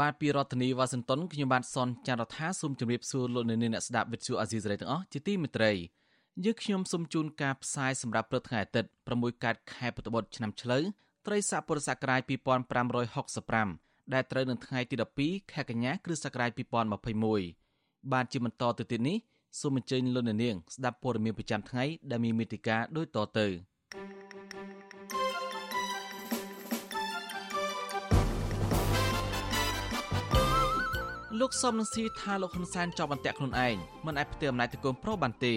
បាទពីរដ្ឋធានីវ៉ាស៊ីនតោនខ្ញុំបាទសនចាររថាសូមជម្រាបសួរលោកអ្នកនាងអ្នកស្ដាប់វិទ្យុអាស៊ីសេរីទាំងអស់ជាទីមេត្រីយើងខ្ញុំសូមជូនការផ្សាយសម្រាប់ព្រឹកថ្ងៃអាទិត្យ6កើតខែពុទ្ធបុត្រឆ្នាំឆ្លូវត្រីស័កពុរសករាជ2565ដែលត្រូវនៅថ្ងៃទី12ខែកញ្ញាគ្រិស្តសករាជ2021បាទជាបន្តទៅទៀតនេះសូមអញ្ជើញលោកអ្នកនាងស្ដាប់ព័ត៌មានប្រចាំថ្ងៃដែលមានមេតិការដូចតទៅ លោកសំនឹងស៊ីថាលោកហ៊ុនសែនចោទបន្ទាក់ខ្លួនឯងមិនអាចផ្ទេរអំណាចទៅកូនប្រុសបានទេ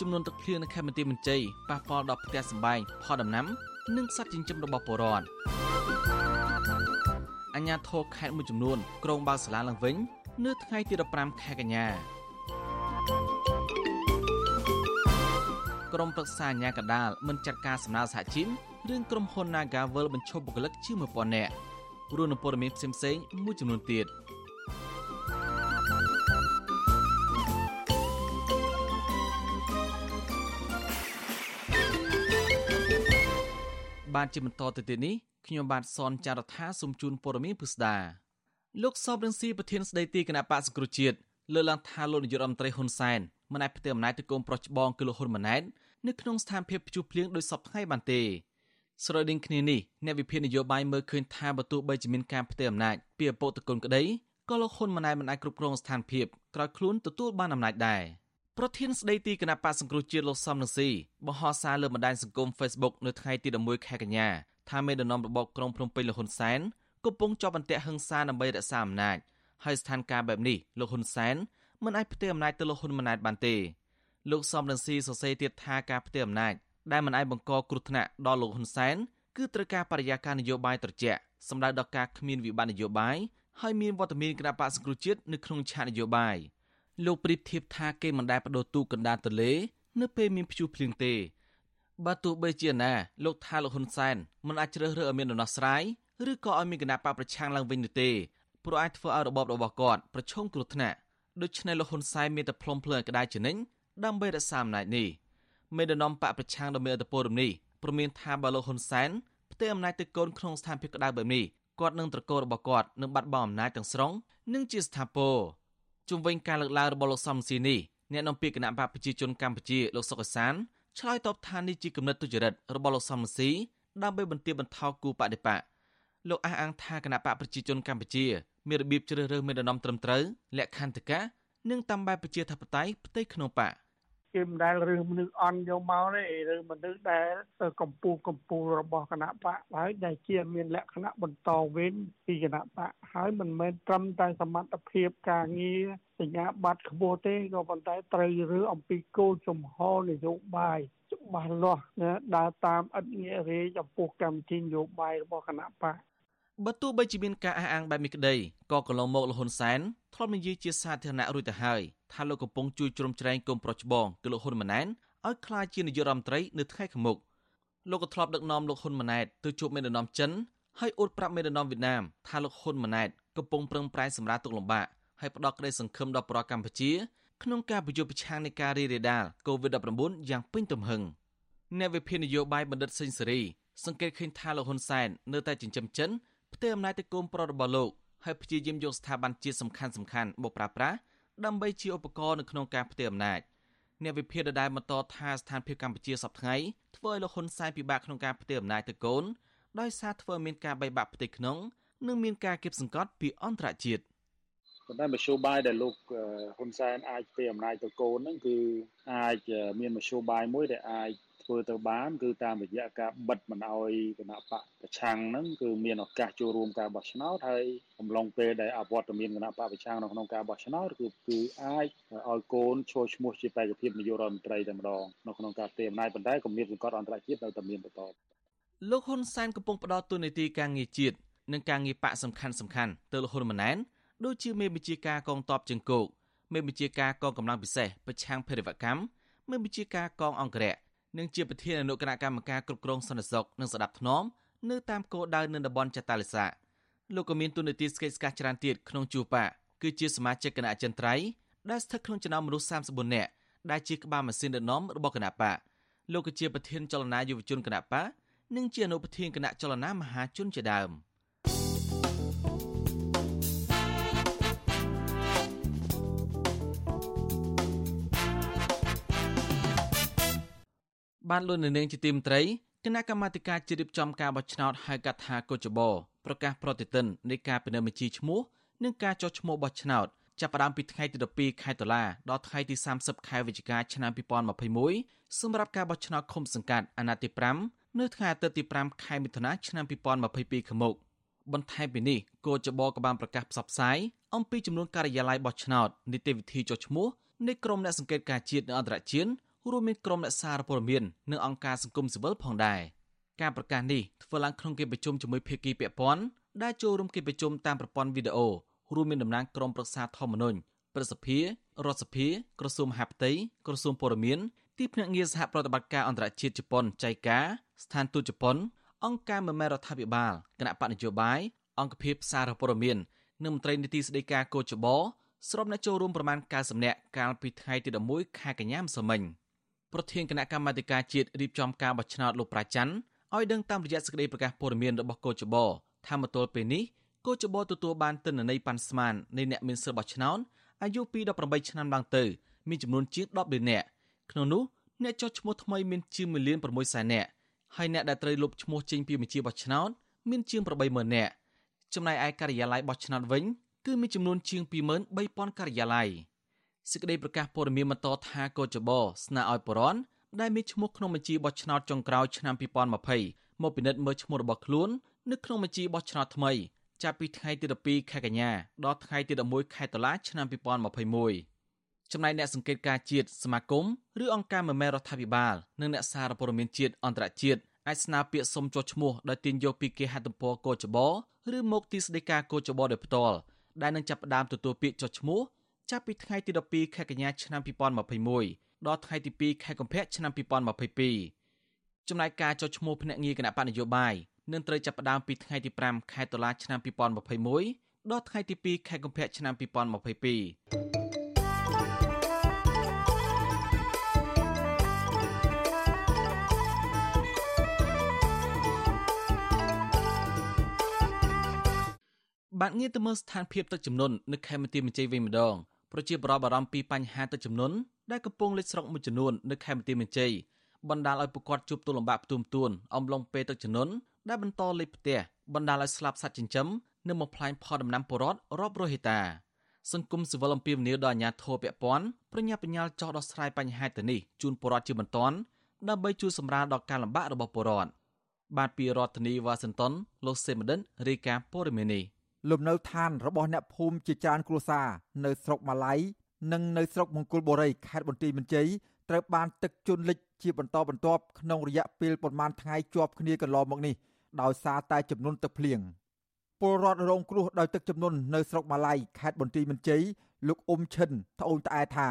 ចំនួនទឹកភ្លៀងនៅខេត្តបន្ទាយមានជ័យប៉ះពាល់ដល់ផ្ទះសម្បែងផលដំណាំ និងសត្វចិញ្ចឹមរបស់ពលរដ្ឋអញ្ញាធរខេត្តមួយចំនួន ក្រុងបើកសាលាឡើងវិញ នៅថ្ងៃទី15ខែកញ្ញាក្រុមប្រឹក្សាអាជ្ញាកណ្ដាលមិនចាត់ការសំណើសហជីពរឿងក្រុមហ៊ុន Nagavel បញ្ឈប់បុគ្គលិកជាង1000នាក់ រួមនឹងព័ត៌មានផ្សេងៗមួយចំនួនទៀតបានជាបន្តទៅទៀតនេះខ្ញុំបាទសនចាររថាសូមជូនព័ត៌មានពិស្ដាលោកសបរងស៊ីប្រធានស្ដីទីគណៈបកសង្គ្រោះជាតិលើកឡើងថាលោកនាយករដ្ឋមន្ត្រីហ៊ុនសែនមិនអាចផ្ទេរអំណាចទៅកូនប្រុសច្បងគឺលោកហ៊ុនម៉ាណែតនៅក្នុងស្ថានភាពព្យុះភ្លៀងដោយសពថ្ងៃបានទេ ស្រដៀងគ្នានេះអ្នកវិភាគនយោបាយមើលឃើញថាបើទោះបីជាមានការផ្ទេរអំណាចពីឪពុកទៅកូនក្តីក៏លោកហ៊ុនម៉ាណែតមិនអាចគ្រប់គ្រងស្ថានភាពក្រោយខ្លួនទទួលបានអំណាចដែរប្រធានស្ដីទីគណៈបកសង្គ្រោះជាតិលោកសំនឹងស៊ីបង្ហោះសារលើបណ្ដាញសង្គម Facebook នៅថ្ងៃទី11ខែកញ្ញាថាមេដឹកនាំរបបក្រុងភ្នំពេញលោកហ៊ុនសែនកំពុងជាប់បន្ទាក់ហិង្សាដើម្បីរក្សាអំណាចហើយស្ថានភាពបែបនេះលោកហ៊ុនសែនមិនអាចផ្ទេរអំណាចទៅលោកហ៊ុនម៉ាណែតបានទេលោកសំរងស៊ីសរសេរទៀតថាការផ្ទេរអំណាច ដែលមិនអាចបង្កគ្រោះថ្នាក់ដល់លោកហ៊ុនសែនគឺត្រូវការបរិយាកាសនយោបាយត្រជាក់សម្ដៅដល់ការគ្មានវិបត្តិនយោបាយហើយមានវត្តមានគណៈបកសង្គ្រោះជាតិនៅក្នុងឆាកនយោបាយលោកប្រៀបធៀបថាគេមិនដែលបដូរទូកណ្ដាលទលេនៅពេលមានព្យុះភ្លៀងទេបើទោះបីជាណាលោកថាលោកហ៊ុនសែនមិនអាចជ្រើសរើសឲ្យមានដំណោះស្រាយឬក៏ឲ្យមានគណៈបកប្រឆាំងឡើងវិញនោះទេព្រោះអាចធ្វើឲ្យរបបរបស់គាត់ប្រឈមគ្រោះថ្នាក់ដូច្នេះលោកហ៊ុនសែនមានតែផ្លុំភ្លើងក្តារជានិញដើម្បីរក្សាអំណាចនេះ មេដឹកនាំបកប្រឆាំងដ៏មានឥទ្ធិពលរំនេះព្រមានថាបើលោកហ៊ុនសែនផ្ទេរអំណាចទៅកូនក្នុងស្ថានភាពក្តៅបែបនេះគាត់នឹងត្រកូលរបស់គាត់នឹងបាត់បង់អំណាចទាំងស្រុងនិងជាស្ថាពរជុំវិញការលើកឡើងរបស់លោកសំស៊ីនេះអ្នកនាំពាក្យគណៈបកប្រជាជនកម្ពុជាលោកសុកអសានឆ្លើយតបថានេះជាគំនិតទុច្ចរិតរបស់លោកសំស៊ីដើម្បីបន្ទាបបន្ថយគូបដិបកលោកអះអាងថាគណៈបកប្រជាជនកម្ពុជាមានរបៀបជ្រើសរើសមេដឹកនាំត្រឹមត្រូវលក្ខន្តិកៈនិងតាមបែបប្រជាធិបតេយ្យផ្ទៃក្នុងបក គេមិនដែលរើសមនុស្សអន់យកមកទេឬមនុស្សដែលកម្ពូលកម្ពូលរបស់គណៈបកហើយដែលជាមានលក្ខណៈបន្តវេនពីគណៈបកហើយមិនមែនត្រឹមតែសមត្ថភាពការងារសញ្ញាបត្រខ្ពស់ទេក៏ប៉ុន្តែត្រូវរើអំពីគោលជំហរនយោបាយច្បាស់លាស់ដើរតាមអត្តងាររេចំពោះកម្មវិធីនយោបាយរបស់គណៈបក បើទោះបីជាមានការអះអាងបែបនេះក្តីក៏កន្លងមកលហ៊ុនសែនធ្លាប់និយាយជាសាធារណៈរួចទៅហើយថាលោកកំពុងជួយជ្រោមជ្រែងគុំប្រុសច្បងគឺលោកហ៊ុនម៉ាណែតឲ្យក្លាយជានាយករដ្ឋមន្ត្រីនៅថ្ងៃខាងមុខលោកក៏ធ្លាប់ដឹកនាំលោកហ៊ុនម៉ាណែតទៅជួបមេដឹកនាំចិនហើយអួតប្រាប់មេដឹកនាំវៀតណាមថាលោកហ៊ុនម៉ាណែតកំពុងប្រឹងប្រែងសម្រាប់ទុកលំបាកហើយផ្ដោតក្តីសង្ឃឹមដល់ប្រជាកម្ពុជាក្នុងការប្រយុទ្ធប្រឆាំងនឹងការរីករាលដាល COVID-19 យ៉ាងពេញទំហឹងអ្នកវិភាគនយោបាយបណ្ឌិតសេងសេរីសង្កេតឃើញថាលោកហ៊ុនសែននៅតែចិញ្ចឹមចិន ផ្ទេរអំណាចទៅកូនប្រុសរបស់លោកហើយព្យាយាមយកស្ថាប័នជាតិសំខាន់សំខាន់មកប្រើប្រាស់ដើម្បីជាឧបករណ៍នៅក្នុងការផ្ទេរអំណាចអ្នកវិភាគដដែលបន្តថាស្ថានភាពកម្ពុជាសប្តាហ៍ធ្វើឲ្យលោកហ៊ុនសែនពិបាកក្នុងការផ្ទេរអំណាចទៅកូនដោយសារធ្វើមានការបែកបាក់ផ្ទៃក្នុងនិងមានការគៀបសង្កត់ពីអន្តរជាតិប៉ុន្តែមធ្យោបាយដែលលោកហ៊ុនសែនអាចផ្ទេរអំណាចទៅកូនហ្នឹងគឺអាចមានមធ្យោបាយមួយដែលអាច ធ្វើទៅបានគឺតាមរយៈការបិទមិនអោយគណៈបកប្រឆាំងហ្នឹងគឺមានឱកាសចូលរួមការបោះឆ្នោតហើយអំឡុងពេលដែលអវត្តមានគណៈបកប្រឆាំងនៅក្នុងការបោះឆ្នោតគឺគឺអាចឲ្យកូនចូលឈ្មោះជាបេក្ខភាពនាយករដ្ឋមន្ត្រីតែម្ដងនៅក្នុងការផ្ទេរអំណាចប៉ុន្តែគម្រាមសង្កត់អន្តរជាតិនៅតែមានបន្តលោកហ៊ុនសែនកំពុងផ្ដោតទូនីតិការងារជាតិនិងការងារបកសំខាន់សំខាន់ទៅលោកហ៊ុនម៉ាណែតដូចជាមេបញ្ជាការកងទ័ពជើងគោកមេបញ្ជាការកងកម្លាំងពិសេសប្រឆាំងភេរវកម្មមេបញ្ជាការកងអង្គរៈ និងជាប្រធានអនុគណៈកម្មការគ្រប់គ្រងសន្តិសុខនិងស្ដាប់ធ្នាប់នៅតាមគោលដៅនៅតំបន់ចតាលិសាលោកក៏មានទូនាទីស្កេតស្កាស់ច្រើនទៀតក្នុងជួបៈគឺជាសមាជិកគណៈអចិន្ត្រៃយ៍ដែលស្ថិតក្នុងចំណោមមនុស្ស34នាក់ដែលជាក្បាលម៉ាស៊ីនដឹកនាំរបស់គណៈបកលោកក៏ជាប្រធានចលនាយុវជនគណៈបកនិងជាអនុប្រធានគណៈចលនាមហាជនជាដើម បានលុននៅនាងជាទីមត្រីគណៈកម្មាធិការជ្រៀបចំការបោះឆ្នោតហៅកាត់ថាកោចបោប្រកាសប្រតិទិននៃការពិនិត្យបញ្ជីឈ្មោះនិងការចុះឈ្មោះបោះឆ្នោតចាប់ផ្ដើមពីថ្ងៃទី12ខែតុលាដល់ថ្ងៃទី30ខែវិច្ឆិកាឆ្នាំ2021សម្រាប់ការបោះឆ្នោតឃុំសង្កាត់អាណត្តិទី5នៅថ្ងៃអាទិត្យទី5ខែមិថុនាឆ្នាំ2022ខាងមុខបន្ថែមពីនេះគោចបក៏បានប្រកាសផ្សព្វផ្សាយអំពីចំនួនការិយាល័យបោះឆ្នោតនីតិវិធីចុះឈ្មោះនៃក្រុមអ្នកសង្កេតការជាតិនិងអន្តរជាតិ រួមមានក្រុមអ្នកសារព័ត៌មាននិងអង្គការសង្គមស៊ីវិលផងដែរការប្រកាសនេះធ្វើឡើងក្នុងកិច្ចប្រជុំជាមួយភាគីពាក់ព័ន្ធដែលចូលរួមកិច្ចប្រជុំតាមប្រព័ន្ធវីដេអូរួមមានតំណាងក្រុមប្រឹក្សាធម្មនុញ្ញប្រសិទ្ធិរដ្ឋសភាក្រសួងមហាផ្ទៃក្រសួងពលរដ្ឋទីភ្នាក់ងារសហប្រតិបត្តិការអន្តរជាតិជប៉ុនចៃកាស្ថានទូតជប៉ុន អង្គការមមេរដ្ឋាភិបាលគណៈបកនយោបាយអង្គភាពសារព័ត៌មាននិងមន្ត្រីនីតិស្តីការកោចបស្របអ្នកចូលរួមប្រមាណ90នាក់កាលពីថ្ងៃទី11ខែកញ្ញាម្សិលមិញ ប្រធានគណៈកម្មាធិការជាតិរៀបចំការបោះឆ្នោតលោកប្រាច័ន្ទឲ្យដឹងតាមរយៈសេចក្តីប្រកាសព័ត៌មានរបស់កោចបថាមកទល់ពេលនេះកោចបទទួលបានទិន្នន័យប៉ាន់ស្មាននៃអ្នកមានសិទ្ធិបោះឆ្នោតអាយុពី18ឆ្នាំឡើងទៅមានចំនួនជាង10លាននាក់ក្នុងនោះអ្នកចុះឈ្មោះថ្មីមានជាង1លាន6សែននាក់ហើយអ្នកដែលត្រូវលុបឈ្មោះចេញពីបញ្ជីបោះឆ្នោតមានជាង80000នាក់ចំណែកឯការិយាល័យបោះឆ្នោតវិញគឺមានចំនួនជាង23000ការិយាល័យ សេចក្តីប្រកាសព័ត៌មានបន្តថាកោចបស្នើឲ្យបរនដែលមានឈ្មោះក្នុងបញ្ជីបោះឆ្នោតចុងក្រោយឆ្នាំ2020មកពិនិត្យមើលឈ្មោះរបស់ខ្លួននៅក្នុងបញ្ជីបោះឆ្នោតថ្មីចាប់ពីថ្ងៃទី12ខែកញ្ញាដល់ថ្ងៃទី11ខែតុលាឆ្នាំ2021ចំណែកអ្នកសង្កេតការជាតិសមាគមឬអង្គការមមេរដ្ឋាភិបាលនិងអ្នកសារព័ត៌មានជាតិអន្តរជាតិអាចស្នើពាក្យសុំចុះឈ្មោះដោយទាញយកពីគេហទំព័រកោចបឬមកទីស្តីការកោចបដោយផ្ទាល់ដែលនឹងចាប់ផ្ដើមទទួលពាក្យចុះឈ្មោះ ចាប់ពីថ្ងៃទី12ខែកញ្ញាឆ្នាំ2021ដល់ថ្ងៃទី2ខែកុម្ភៈឆ្នាំ2022ចំណែកការចុះឈ្មោះភ្នាក់ងារគណៈបកនយោបាយនឹងត្រូវចាប់ផ្ដើមពីថ្ងៃទី5ខែតុលាឆ្នាំ2021ដល់ថ្ងៃទី2ខែកុម្ភៈឆ្នាំ2022បាទងារទៅមើលស្ថានភាពទឹកជំនន់នៅខេមរទីមជ័យវិញម្ដង ប្រជាប្រដ្ឋបារម្ភពីបញ្ហាទឹកជំនន់ដែលកំពុងលេចស្រុកមួយចំនួននៅខេមរទីមជ័យបណ្ដាលឲ្យពួកគាត់ជួបទុលំបាកផ្ទុំទួនអំឡុងពេលទឹកជំនន់ដែលបន្តលេបផ្ទះបណ្ដាលឲ្យស្លាប់សត្វចិញ្ចឹមនិងបំផ្លាញផលដំណាំពលរដ្ឋរាប់រយហិកតា សង្គមស៊ីវិលអំពីវនីដល់អាជ្ញាធរពាក់ព័ន្ធប្រញាប់ប្រញាល់ចោះដោះស្រាយបញ្ហាទៅនេះជូនពលរដ្ឋជាបន្ទាន់ដើម្បីជួយសម្រាលដល់ការលំបាករបស់ពលរដ្ឋបាទពីរដ្ឋធានីវ៉ាស៊ីនតោនលោកសេមដិនរាយការណ៍ព័ត៌មាននេះ លំនៅឋានរបស់អ្នកភូមិជាច្រើនគ្រួសារនៅស្រុកម៉ាឡៃនិងនៅស្រុកមង្គលបុរីខេត្តបន្ទាយមានជ័យត្រូវបានទឹកជន់លិចជាបន្តបន្ទាប់ក្នុងរយៈពេលប្រមាណថ្ងៃជាប់គ្នាកន្លងមកនេះដោយសារតែចំនួនទឹកភ្លៀងពលរដ្ឋរងគ្រោះដោយទឹកជំនន់នៅស្រុកម៉ាឡៃខេត្តបន្ទាយមានជ័យលោកអ៊ុំឈិនត្អូញត្អែថា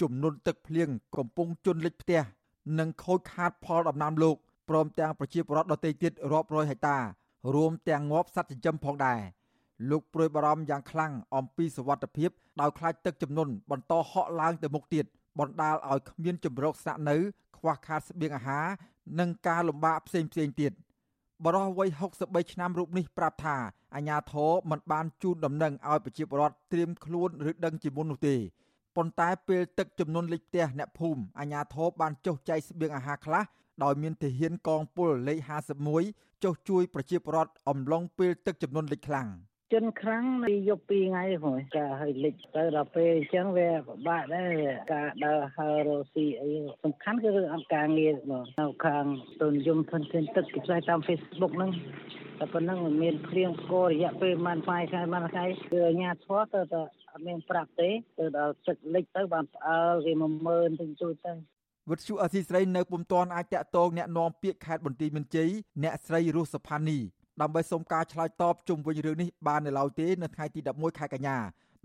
ចំនួនទឹកភ្លៀងកំពុងជន់លិចផ្ទះនិងខូចខាតផលដំណាំលោកព្រមទាំងប្រជាពលរដ្ឋដទៃទៀតរាប់រយហិកតារួមទាំងងាប់សត្វចិញ្ចឹមផងដែរ លោកព្រួយបារម្ភយ៉ាងខ្លាំងអំពីសវត្ថិភាពដោយខ្លាចទឹកជំនន់បន្តហក់ឡើងទៅមុខទៀតបណ្ដាលឲ្យគ្មានជំរកស្នាក់នៅខ្វះខាតស្បៀងអាហារនិងការលំបាកផ្សេងផ្សេងទៀតបរិះវ័យ63ឆ្នាំរូបនេះប្រាប់ថាអាញាធរមិនបានជូនដំណឹងឲ្យប្រជាពលរដ្ឋត្រៀមខ្លួនឬដឹងជាមុននោះទេប៉ុន្តែពេលទឹកចំនួនលេខផ្ទះអ្នកភូមិអាញាធរបានចុះចែកស្បៀងអាហារខ្លះដោយមានទាហានកងពលលេខ51ចុះជួយប្រជាពលរដ្ឋអំឡុងពេលទឹកចំនួនលេខខ្លាំង។ ជន់ខ្លាំងពីយប់ពីថ្ងៃហ្នឹងការឲ្យលិចទៅដល់ពេលអញ្ចឹងវាពិបាកដែរការដើរហើររស៊ីអីសំខាន់គឺរឿងអង្គការងារបងនៅខាងទុនយមធនធានទឹកគេផ្សាយតាម Facebook ហ្នឹងតែប៉ុណ្ណឹងមានព្រៀងផ្គររយៈពេលប្រហែលថ្ងៃខែប្រហែលថ្ងៃគឺអាញាធរទៅតែអត់មានប្រាប់ទេទៅដល់ទឹកលិចទៅបានផ្អើលគេ10000ទៅជួយទៅវិទ្យុអសីស្រីនៅពុំទាន់អាចតាក់ទងแนะនាំពាក្យខេត្តបន្ទាយមានជ័យអ្នកស្រីរស់សុផានី ដើម្បីសុំការឆ្លើយតបជុំវិញរឿងនេះបាននៅឡើយទេនៅថ្ងៃទី11ខែកញ្ញា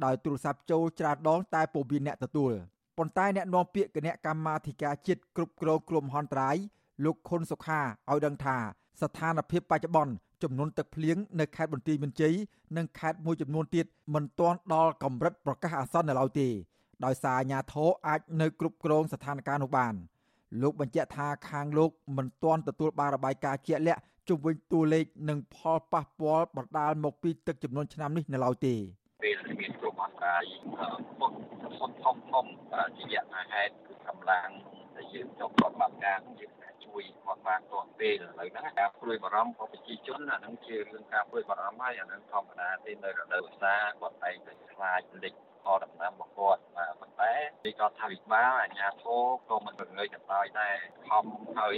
ដោយទូរស័ព្ទចូលច្រានដងតែពុំមានអ្នកទទួលប៉ុន្តែអ្នកនាំពាក្យគណៈកម្មាធិការជាតិគ្រប់គ្រងគ្រោះមហន្តរាយលោកខុនសុខាឲ្យដឹងថាស្ថានភាពបច្ចុប្បន្នចំនួនទឹកភ្លៀងនៅខេត្តបន្ទាយមានជ័យនិងខេត្តមួយចំនួនទៀតមិនទាន់ដល់កម្រិតប្រកាសអាសន្ននៅឡើយទេដោយសារអាជ្ញាធរអាចនៅគ្រប់គ្រងស្ថានភាពនោះបានលោកបញ្ជាក់ថាខាងលោកមិនទាន់ទទួលបានរបាយការណ៍ជាក់លាក់ ជុំវិញតួលេខនិងផលប៉ះពាល់បណ្ដាលមកពីទឹកចំនួនឆ្នាំនេះនៅឡើយទេពេលមានគ្រោះមហន្តរាយពុតសុទ្ធធំធំជាយថាហេតុគឺកម្លាំងដែលយើងចុះប្រតិបត្តិការយើងជួយគាត់បានទាន់ពេលឥឡូវហ្នឹងការព្រួយបារម្ភរបស់ប្រជាជនអាហ្នឹងជារឿងការព្រួយបារម្ភហើយអាហ្នឹងធម្មតាទេនៅរដូវវស្សាគាត់តែងតែខ្លាចលិចផលដំណាំរបស់គាត់បាទប៉ុន្តែទីគាត់ថាវិបាលអាជ្ញាធរក៏មិនប្រងើយកន្តើយដែរខំហើយ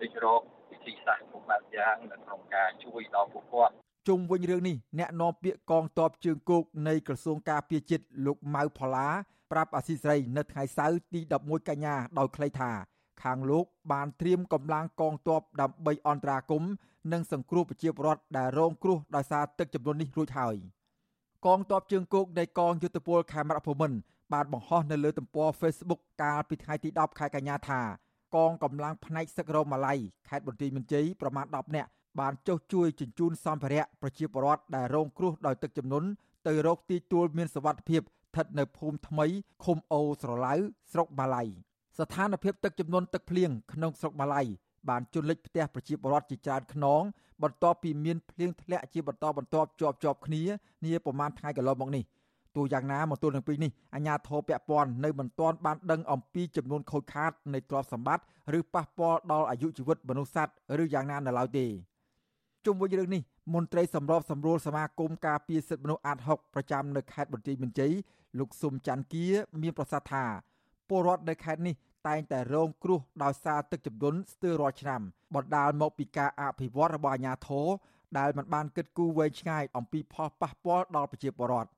វិជ្រោគ វិធីសាស្ត្រគ្រប់បែបយ៉ាងនៅក្នុងការជួយដល់ពួកគាត់ជុំវិញរឿងនេះអ្នកនាំពាក្យកងទ័ពជើងគោកនៃក្រសួងការពារជាតិលោកម៉ៅផល្លាប្រាប់អាស៊ីសេរីនៅថ្ងៃសៅរ៍ទី11កញ្ញាដោយខ្លីថាខាងលោកបានត្រៀមកម្លាំងកងទ័ពដើម្បីអន្តរាគមន៍និងសង្គ្រោះប្រជាពលរដ្ឋដែលរងគ្រោះដោយសារទឹកជំនន់នេះរួចហើយកងទ័ពជើងគោកនៃកងយុទ្ធពលខេមរៈភូមិន្ទបានបង្ហោះនៅលើទំព័រ Facebook កាលពីថ្ងៃទី10ខែកញ្ញាថា កងកម្លាំងផ្នែកសឹករម៉ាឡៃខេត្តបន្ទាយមានជ័យប្រមាណ10នាក់បានចុះជួយជញ្ជូនសម្ភារៈប្រជាពលរដ្ឋដែលរងគ្រោះដោយទឹកជំនន់ទៅរកទីទួលមានសុវត្ថិភាពស្ថិតនៅភូមិថ្មីឃុំអូស្រឡៅស្រុកម៉ាឡៃស្ថានភាពទឹកជំនន់ទឹកភ្លៀងក្នុងស្រុកម៉ាឡៃបានជន់លិចផ្ទះប្រជាពលរដ្ឋជាច្រើនខ្នងបន្ទាប់ពីមានភ្លៀងធ្លាក់ជាបន្តបន្ទាប់ជាប់ជាប់គ្នានាប្រមាណថ្ងៃកន្លងមកនេះ ទោះយ៉ាងណាមកទល់នឹងពេលនេះអាជ្ញាធរពាក់ព័ន្ធនៅមិនទាន់បានដឹងអំពីចំនួនខូចខាតនៃទ្រព្យសម្បត្តិឬប៉ះពាល់ដល់អាយុជីវិតមនុស្សសត្វឬយ៉ាងណានៅឡើយទេជុំវិញរឿងនេះមន្ត្រីសម្របសម្រួលសមាគមការពារសិទ្ធិមនុស្សអាត60ប្រចាំនៅខេត្តបន្ទាយមានជ័យលោកស៊ុំច័ន្ទគាមានប្រសាសន៍ថាពលរដ្ឋនៅខេត្តនេះតែងតែរងគ្រោះដោយសារទឹកជំនន់ស្ទើររាល់ឆ្នាំបណ្ដាលមកពីការអភិវឌ្ឍរបស់អាជ្ញាធរដែលមិនបានគិតគូរវែងឆ្ងាយអំពីផលប៉ះពាល់ដល់ប្រជាពលរដ្ឋ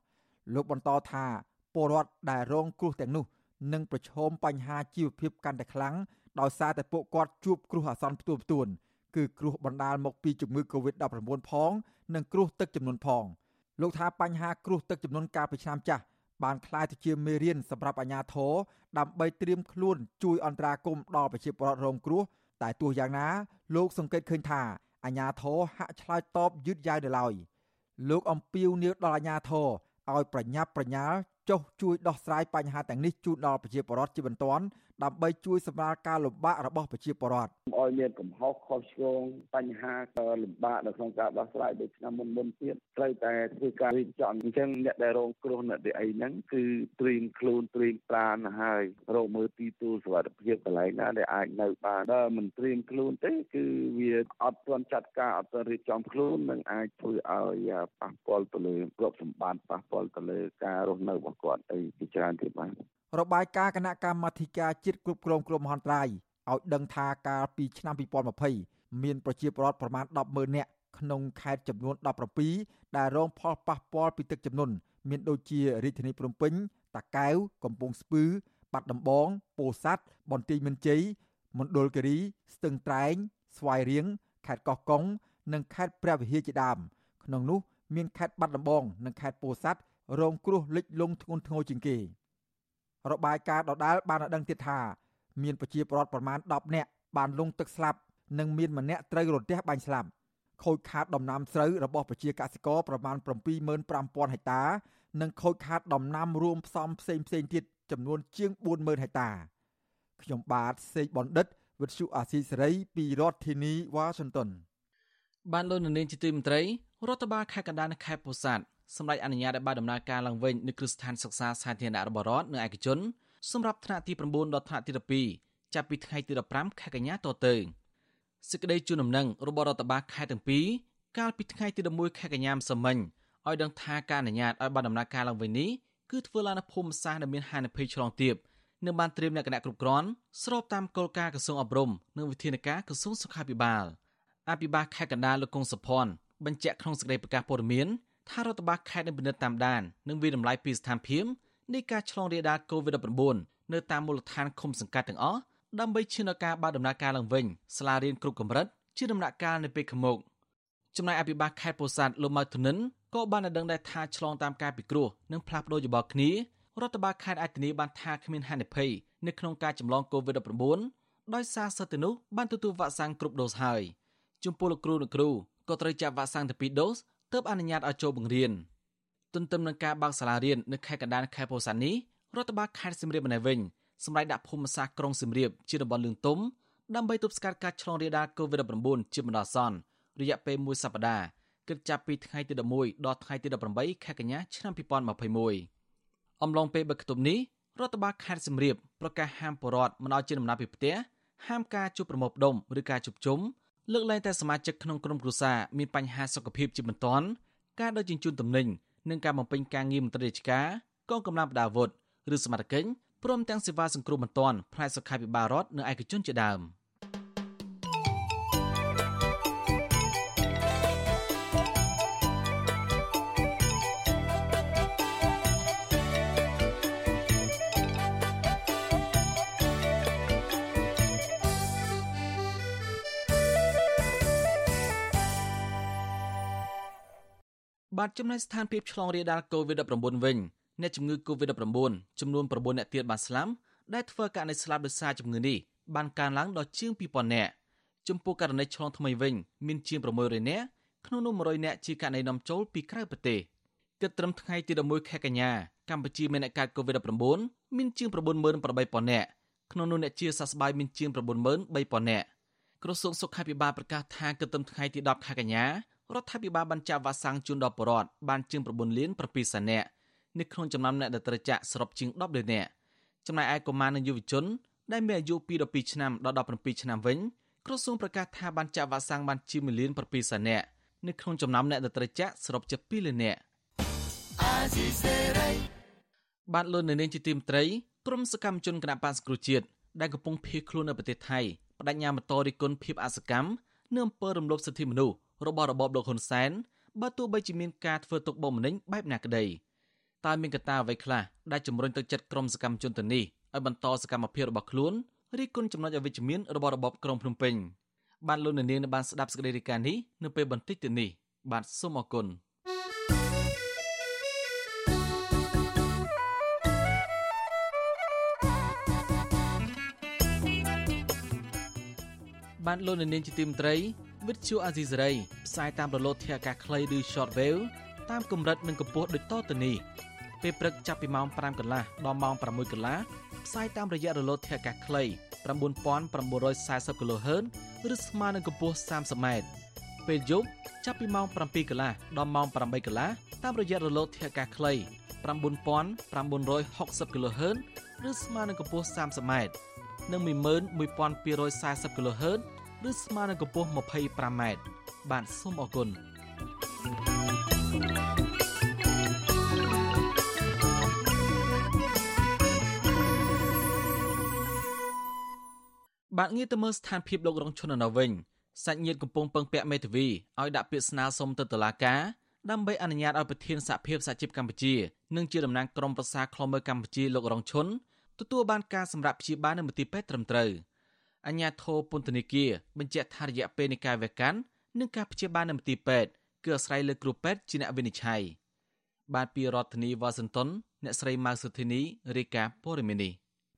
លោកបន្តថាពលរដ្ឋដែលរងគ្រោះទាំងនោះនឹងប្រឈមបញ្ហាជីវភាពកាន់តែខ្លាំងដោយសារតែពួកគាត់ជួបគ្រោះអាសន្នផ្ទួផ្ទួនគឺគ្រោះបណ្ដាលមកពីជំងឺ Covid-19 ផង និងគ្រោះទឹកចំនួនផងលោកថាបញ្ហាគ្រោះទឹកចំនួនកាលពីឆ្នាំចាស់បានក្លាយទៅជាមេរៀនសម្រាប់អាជ្ញាធរដើម្បីត្រៀមខ្លួនជួយអន្តរាគមន៍ដល់ប្រជាពលរដ្ឋរងគ្រោះតែទោះយ៉ាងណា លោកសង្កេតឃើញថាអាជ្ញាធរហាក់ឆ្លើយតបយឺតយ៉ាវនៅឡើយលោកអំពីវនាវដល់អាជ្ញាធរ ឲ្យប្រញាប់ប្រញាល់ចុះជួយដោះស្រាយបញ្ហាទាំងនេះជូនដល់ប្រជាពលរដ្ឋជាបន្ទាន់ ដើម្បីជួយសម្រាលការលំបាករបស់ប្រជាពលរដ្ឋឲ្យមានកំហុសខុសឆ្គងបញ្ហាលំបាកនៅក្នុងការដោះស្រាយដូចឆ្នាំមុនមុនទៀតត្រូវតែធ្វើការរៀបចំអញ្ចឹងអ្នកដែលរងគ្រោះនៅទីអីហ្នឹងគឺត្រៀមខ្លួនត្រៀមប្រាណហើយរកមើលទីទួលសុវត្ថិភាពកន្លែងណាដែលអាចនៅបានបើមិនត្រៀមខ្លួនទេគឺវាអត់ទាន់ចាត់ការអត់ទាន់រៀបចំខ្លួននឹងអាចធ្វើឲ្យប៉ះពាល់ទៅលើទ្រព្យសម្បត្តិប៉ះពាល់ទៅលើការរស់នៅរបស់គាត់អីជាច្រើនទៀតបាទរបាយការណ៍គណៈកម្មាធិការជាតិគ្រប់គ្រងគ្រោះមហន្តរាយឲ្យដឹងថាកាលពីឆ្នាំ2020មានប្រជាពលរដ្ឋប្រមាណ100000នាក់ក្នុងខេត្តចំនួន17ដែលរងផលប៉ះពាល់ពីទឹកជំនន់មានដូចជារាជធានីភ្នំពេញតាកែវកំពង់ស្ពឺ បាត់ដំបងពោធិ៍សាត់បន្ទាយមានជ័យមណ្ឌលគិរី ស្ទឹងត្រែង ស្វាយរៀងខេត្តកោះកុងនិងខេត្តព្រះវិហារជាដើមក្នុងនោះ មានខេត្តបាត់ដំបង និងខេត្តពោធិ៍សាត់រងគ្រោះលិចលង់ធ្ងន់ធ្ងរជាងគេ។ របាយការណ៍ដដាលបានឲ្យដឹងទៀតថាមានប្រជាពលរដ្ឋប្រមាណ10នាក់បានលង់ទឹកស្លាប់និងមានម្នាក់ត្រូវរន្ទះបាញ់ស្លាប់ខូចខាតដំណាំស្រូវរបស់ប្រជាកសិករប្រមាណ75000ហិកតា និងខូចខាតដំណាំរួមផ្សំផ្សេងផ្សេងទៀតចំនួនជាង40000ហិកតាខ្ញុំបាទសេកបណ្ឌិតវិទ្យុអាស៊ីសេរីពីរដ្ឋធានីវ៉ាស៊ីនតោនបានលោកនាងជាទីមន្ត្រីរដ្ឋបាលខេត្តកណ្ដាលនិងខេត្តពោធិ៍សាត់ សម្រាប់អនុញ្ញាតឲ្យបានដំណើរការឡើងវិញនៅគ្រឹះស្ថានសិក្សាសាធារណៈរបស់រដ្ឋនិងឯកជនសម្រាប់ថ្នាក់ទី9ដល់ថ្នាក់ទី12ចាប់ពីថ្ងៃទី15ខែកញ្ញាតទៅសេចក្តីជូនដំណឹងរបស់រដ្ឋបាលខេត្តទាំងពីរកាលពីថ្ងៃទី11ខែកញ្ញាម្សិលមិញឲ្យដឹងថាការអនុញ្ញាតឲ្យបានដំណើរការឡើងវិញនេះគឺធ្វើឡើងនៅភូមិសាស្ត្រដែលមានហានិភ័យឆ្លងទាបនិងបានត្រៀមលក្ខណៈគ្រប់គ្រាន់ស្របតាមគោលការណ៍ក្រសួងអប់រំនិងវិធានការក្រសួងសុខាភិបាលអភិបាលខេត្តកណ្ដាលលោកកុងសុភ័ណ្ឌបញ្ជាក់ក្នុងសេចក្តីប្រកាសព័ត៌មាន ថារដ្ឋបាលខេត្តនឹងពិនិត្យតាមដាននិងវិតម្លៃពីស្ថានភាពនៃការឆ្លងរាលដាល COVID-19 នៅតាមមូលដ្ឋានឃុំសង្កាត់ទាំងអស់ដើម្បីឈានដល់ការបើកដំណើរការឡើងវិញសាលារៀនគ្រប់កម្រិតជាដំណាក់កាលនៅពេលខាងមុខចំណែកអភិបាលខេត្តពោធិ៍សាត់លោកម៉ៅធនិនក៏បានដឹងដែរថាឆ្លងតាមការពិគ្រោះនិងផ្លាស់ប្តូរយោបល់គ្នារដ្ឋបាលខេត្តអាចធានាបានថាគ្មានហានិភ័យនៅក្នុងការចម្លង COVID-19 ដោយសារសិទ្ធិនោះបានទទួលវ៉ាក់សាំងគ្រប់ដូសហើយចំពោះលោកគ្រូនិងគ្រូក៏ត្រូវចាប់វ៉ាក់សាំងទៅ2ដូស ទើបអនុញ្ញាតឲ្យចូលបង្រៀនទន្ទឹមនឹងការបើកសាលារៀននៅខេត្តកណ្ដាលខេត្តពោធិ៍សាត់នេះរដ្ឋបាលខេត្តសៀមរាបម្នាក់វិញសម្រាប់ដាក់ភូមិសាស្ត្រក្រុងសៀមរាបជាតំបន់លឿងទុំដើម្បីទប់ស្កាត់ការឆ្លងរាលដាល COVID-19 ជាបណ្ដោះអាសន្នរយៈពេលមួយសប្តាហ៍គិតចាប់ពីថ្ងៃទី11ដល់ថ្ងៃទី18ខែកញ្ញាឆ្នាំ2021អំឡុងពេលបិទគតុបនេះរដ្ឋបាលខេត្តសៀមរាបប្រកាសហាមបរដ្ឋមិនឲ្យចេញដំណើរពីផ្ទះហាមការជួបប្រមូលផ្ដុំឬការជួបជុំ លើកលែងតែសមាជិកក្នុងក្រុមគ្រួសារមានបញ្ហាសុខភាពជាបន្ទាន់ការដឹកជញ្ជូនទំនិញនិងការបំពេញការងារមន្ត្រីរាជការកងកម្លាំងប្រដាប់អាវុធឬសមត្ថកិច្ចព្រមទាំងសេវាសង្គ្រោះបន្ទាន់ផ្នែកសុខាភិបាលរដ្ឋនិងឯកជនជាដើម។ បាទចំណែកស្ថានភាពឆ្លងរាលដាល COVID-19 វិញអ្នកជំងឺ COVID-19 ចំនួន9អ្នកទៀតបានស្លាប់ដែលធ្វើករណីស្លាប់ដោយសារជំងឺនេះបានកើនឡើងដល់ជាង2000នាក់ចំពោះករណីឆ្លងថ្មីវិញមានជាង600នាក់ក្នុងនោះ100នាក់ជាករណីនាំចូលពីក្រៅប្រទេសគិតត្រឹមថ្ងៃទី11ខែកញ្ញាកម្ពុជាមានអ្នកកើត COVID-19 មានជាង98000នាក់ក្នុងនោះអ្នកជាសះស្បើយមានជាង93000នាក់ក្រសួងសុខាភិបាលប្រកាសថាគិតត្រឹមថ្ងៃទី10ខែកញ្ញា រដ្ឋាភិបាលបានចាក់វ៉ាក់សាំងជូនដល់ប្រជាពលរដ្ឋបានជាង9លាន7សែននាក់នៅក្នុងចំណោមអ្នកដែលត្រូវចាក់សរុបជាង10លាននាក់ចំណែកឯកុមារនិងយុវជនដែលមានអាយុពី12ឆ្នាំដល់17ឆ្នាំវិញក្រសួងប្រកាសថាបានចាក់វ៉ាក់សាំងបានជាង1លាន7សែននាក់នៅក្នុងចំណោមអ្នកដែលត្រូវចាក់សរុបជា2លាននាក់បានលុននៅនាងជាទីមត្រីក្រុមសកម្មជនគណបក្សគ្រូជាតិដែលកំពុងភៀសខ្លួននៅប្រទេសថៃបដិញ្ញាបន្តរិះគន់ភាពអសកម្មនៅអំពើរំលោភសិទ្ធិមនុស្ស របស់របបលោកហ៊ុនសែនបើទោះបីជាមានការធ្វើទុកបុកម្នេញបែបណាក្តីតើមានកត្តាអ្វីខ្លះដែលជំរុញទឹកចិត្តក្រុមសកម្មជនទៅនេះឲ្យបន្តសកម្មភាពរបស់ខ្លួនរីគុណចំណុចអវិជ្ជមានរបស់របបក្រុងភ្នំពេញបានលោកនាងនៅបានស្ដាប់សេចក្តីរាយការណ៍នេះនៅពេលបន្តិចទៅនេះបាទសូមអរគុណបានលោកនាងជាទីមត្រី វិទ្យុអាស៊ីសេរីផ្សាយតាមរលកធាតុអាកាសខ្លីឬ shortwave តាមកម្រិតនិងកម្ពស់ដូចតទៅនេះពេលព្រឹកចាប់ពីម៉ោង5កន្លះដល់ម៉ោង6កន្លះផ្សាយតាមរយៈរលកធាតុអាកាសខ្លី9940 kHz ឬស្មើនឹងកម្ពស់ 30m ពេលយប់ចាប់ពីម៉ោង7កន្លះដល់ម៉ោង8កន្លះតាមរយៈរលកធាតុអាកាសខ្លី9960 kHz ឬស្មើនឹងកម្ពស់ 30m និង11240 kHz ឬស្មើនឹងកម្ពស់ 25m បាទសូមអរគុណបាទងារទៅមើលស្ថានភាពលោករងឈុននៅវិញសាច់ញាតិកំពុងពឹងពាក់មេធាវីឲ្យដាក់ពាក្យស្នើសុំទៅតុលាការដើម្បីអនុញ្ញាតឲ្យប្រធានសហភាពសហជីពកម្ពុជានិងជាតំណាងក្រុមប្រឹក្សាខ្លមើកម្ពុជាលោករងឈុនទទួលបានការសម្រាប់ព្យាបាលនៅមន្ទីរពេទ្យត្រឹមត្រូវ។ អញ្ញាធោពន្ធនាគារបញ្ជាក់ថារយៈពេលនៃការវះកាត់និងការព្យាបាលនៅមន្ទីរពេទ្យគឺអាស្រ័យលើគ្រូពេទ្យជាអ្នកវិនិច្ឆ័យបាទពីរដ្ឋធានីវ៉ាស៊ីនតោនអ្នកស្រីម៉ៅសុធីនីរាយការណ៍ព័ត៌មាននេះ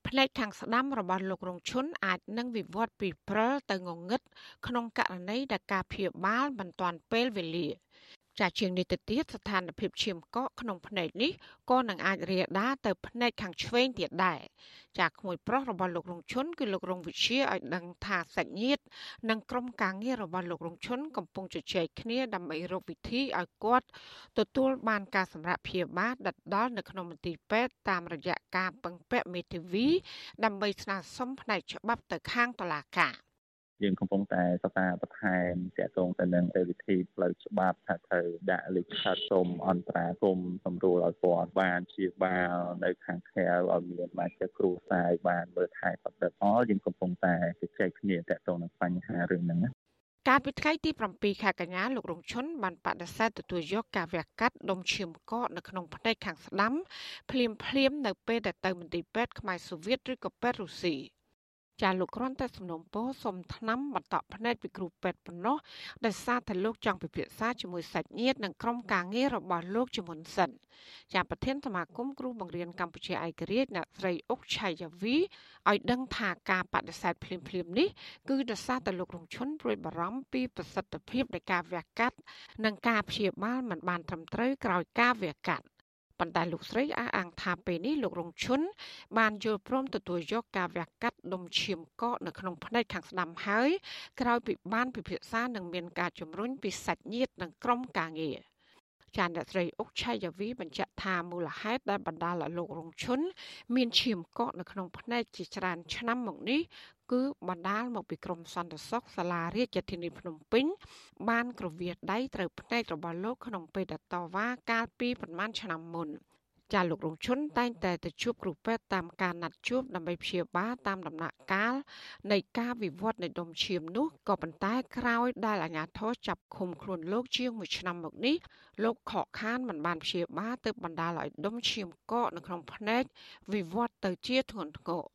ផ្នែកខាងស្ដាំរបស់លោករងឈុនអាចនឹងវិវត្តពីព្រិលទៅងងឹតក្នុងករណីដែលការព្យាបាលមិនទាន់ពេលវេលា ចាជាងនេះទៅទៀតស្ថានភាពឈាមកកក្នុងភ្នែកនេះក៏នឹងអាចរាលដាលទៅភ្នែកខាងឆ្វេងទៀតដែរចាក្មួយប្រុសរបស់លោករងឈុនគឺលោករងវិជាឲ្យដឹងថាសាច់ញាតិនិងក្រុមការងាររបស់លោករងឈុនកំពុងជជែកគ្នាដើម្បីរកវិធីឲ្យគាត់ទទួលបានការសម្រាប់ព្យាបាលដិតដល់នៅក្នុងមន្ទីរពេទ្យតាមរយៈការពឹងពាក់មេធាវីដើម្បីស្នើសុំផ្នែកច្បាប់ទៅខាងតុលាការ យើងកំពុងតែសិក្សាបន្ថែមទាក់ទងទៅនឹងវិធីផ្លូវច្បាប់ថាត្រូវដាក់លិខិតសុំអន្តរាគមសម្រួលឲ្យគាត់បានជាបាលនៅខាងក្រៅឲ្យមានមកជាគ្រូសាយបានមើលថែប្រតិបត្តិយើងកំពុងតែជជែកគ្នាទាក់ទងនឹងបញ្ហារឿងហ្នឹងណាកាលពីថ្ងៃទី7ខែកញ្ញាលោករងឈុនបានបដិសេធទទួលយកការវះកាត់ដុំឈាមកកនៅក្នុងផ្នែកខាងស្ដាំភ្លាមភ្លាមនៅពេលដែលទៅមន្ទីរពេទ្យខ្មែរសូវៀតឬក៏ពេទ្យរុស្ស៊ី ចាលោកគ្រាន់តែសំណូមពរសុំថ្នាំបន្តភ្នែកពីគ្រូពេទ្យប៉ុណ្ណោះដោយសារតែលោកចង់ពិភាក្សាជាមួយសាច់ញាតិនិងក្រុមការងាររបស់លោកជាមុនសិនចាប្រធានសមាគមគ្រូបង្រៀនកម្ពុជាឯករាជ្យអ្នកស្រីអុកឆៃយ៉ាវីឲ្យដឹងថាការបដិសេធភ្លាមភ្លាមនេះគឺដោយសារតែលោករងឈុនព្រួយបារម្ភពីប្រសិទ្ធភាពនៃការវះកាត់និងការព្យាបាលមិនបានត្រឹមត្រូវក្រោយការវះកាត់ ប៉ុន្តែលោកស្រីអះអាងថាពេលនេះលោករងឈុនបានយល់ព្រមទទួលយកការវះកាត់ដុំឈាមកកនៅក្នុងផ្នែកខាងស្ដាំហើយក្រោយពីបានពិភាក្សានិងមានការជំរុញពីសាច់ញាតិនិងក្រុមការងារ ចានអ្នកស្រីអុកឆៃយ៉ាវីបញ្ជាក់ថាមូលហេតុដែលបណ្ដាលឲ្យលោករងឈុនមានឈាមកកនៅក្នុងផ្នែកជាច្រើនឆ្នាំមកនេះគឺបណ្ដាលមកពីក្រមសន្តិសុខសាលារាជធានីភ្នំពេញ បាន ក្រវៀដៃត្រូវផ្នែករបស់លោកក្នុងពេលតវ៉ាកាលពីប្រមាណឆ្នាំមុន ចាលោករងឈុនតែងតែទៅជួបគ្រូពេទ្យតាមការណាត់ជួបដើម្បីព្យាបាលតាមដំណាក់កាលនៃការវិវត្តនៃដុំឈាមនោះក៏ប៉ុន្តែក្រោយដែលអាជ្ញាធរចាប់ឃុំខ្លួនលោកជាង1ឆ្នាំមកនេះលោកខកខានមិនបានព្យាបាលទៅបណ្ដាលឲ្យដុំឈាមកកនៅក្នុងភ្នែកវិវត្តទៅជាធ្ងន់ធ្ងរ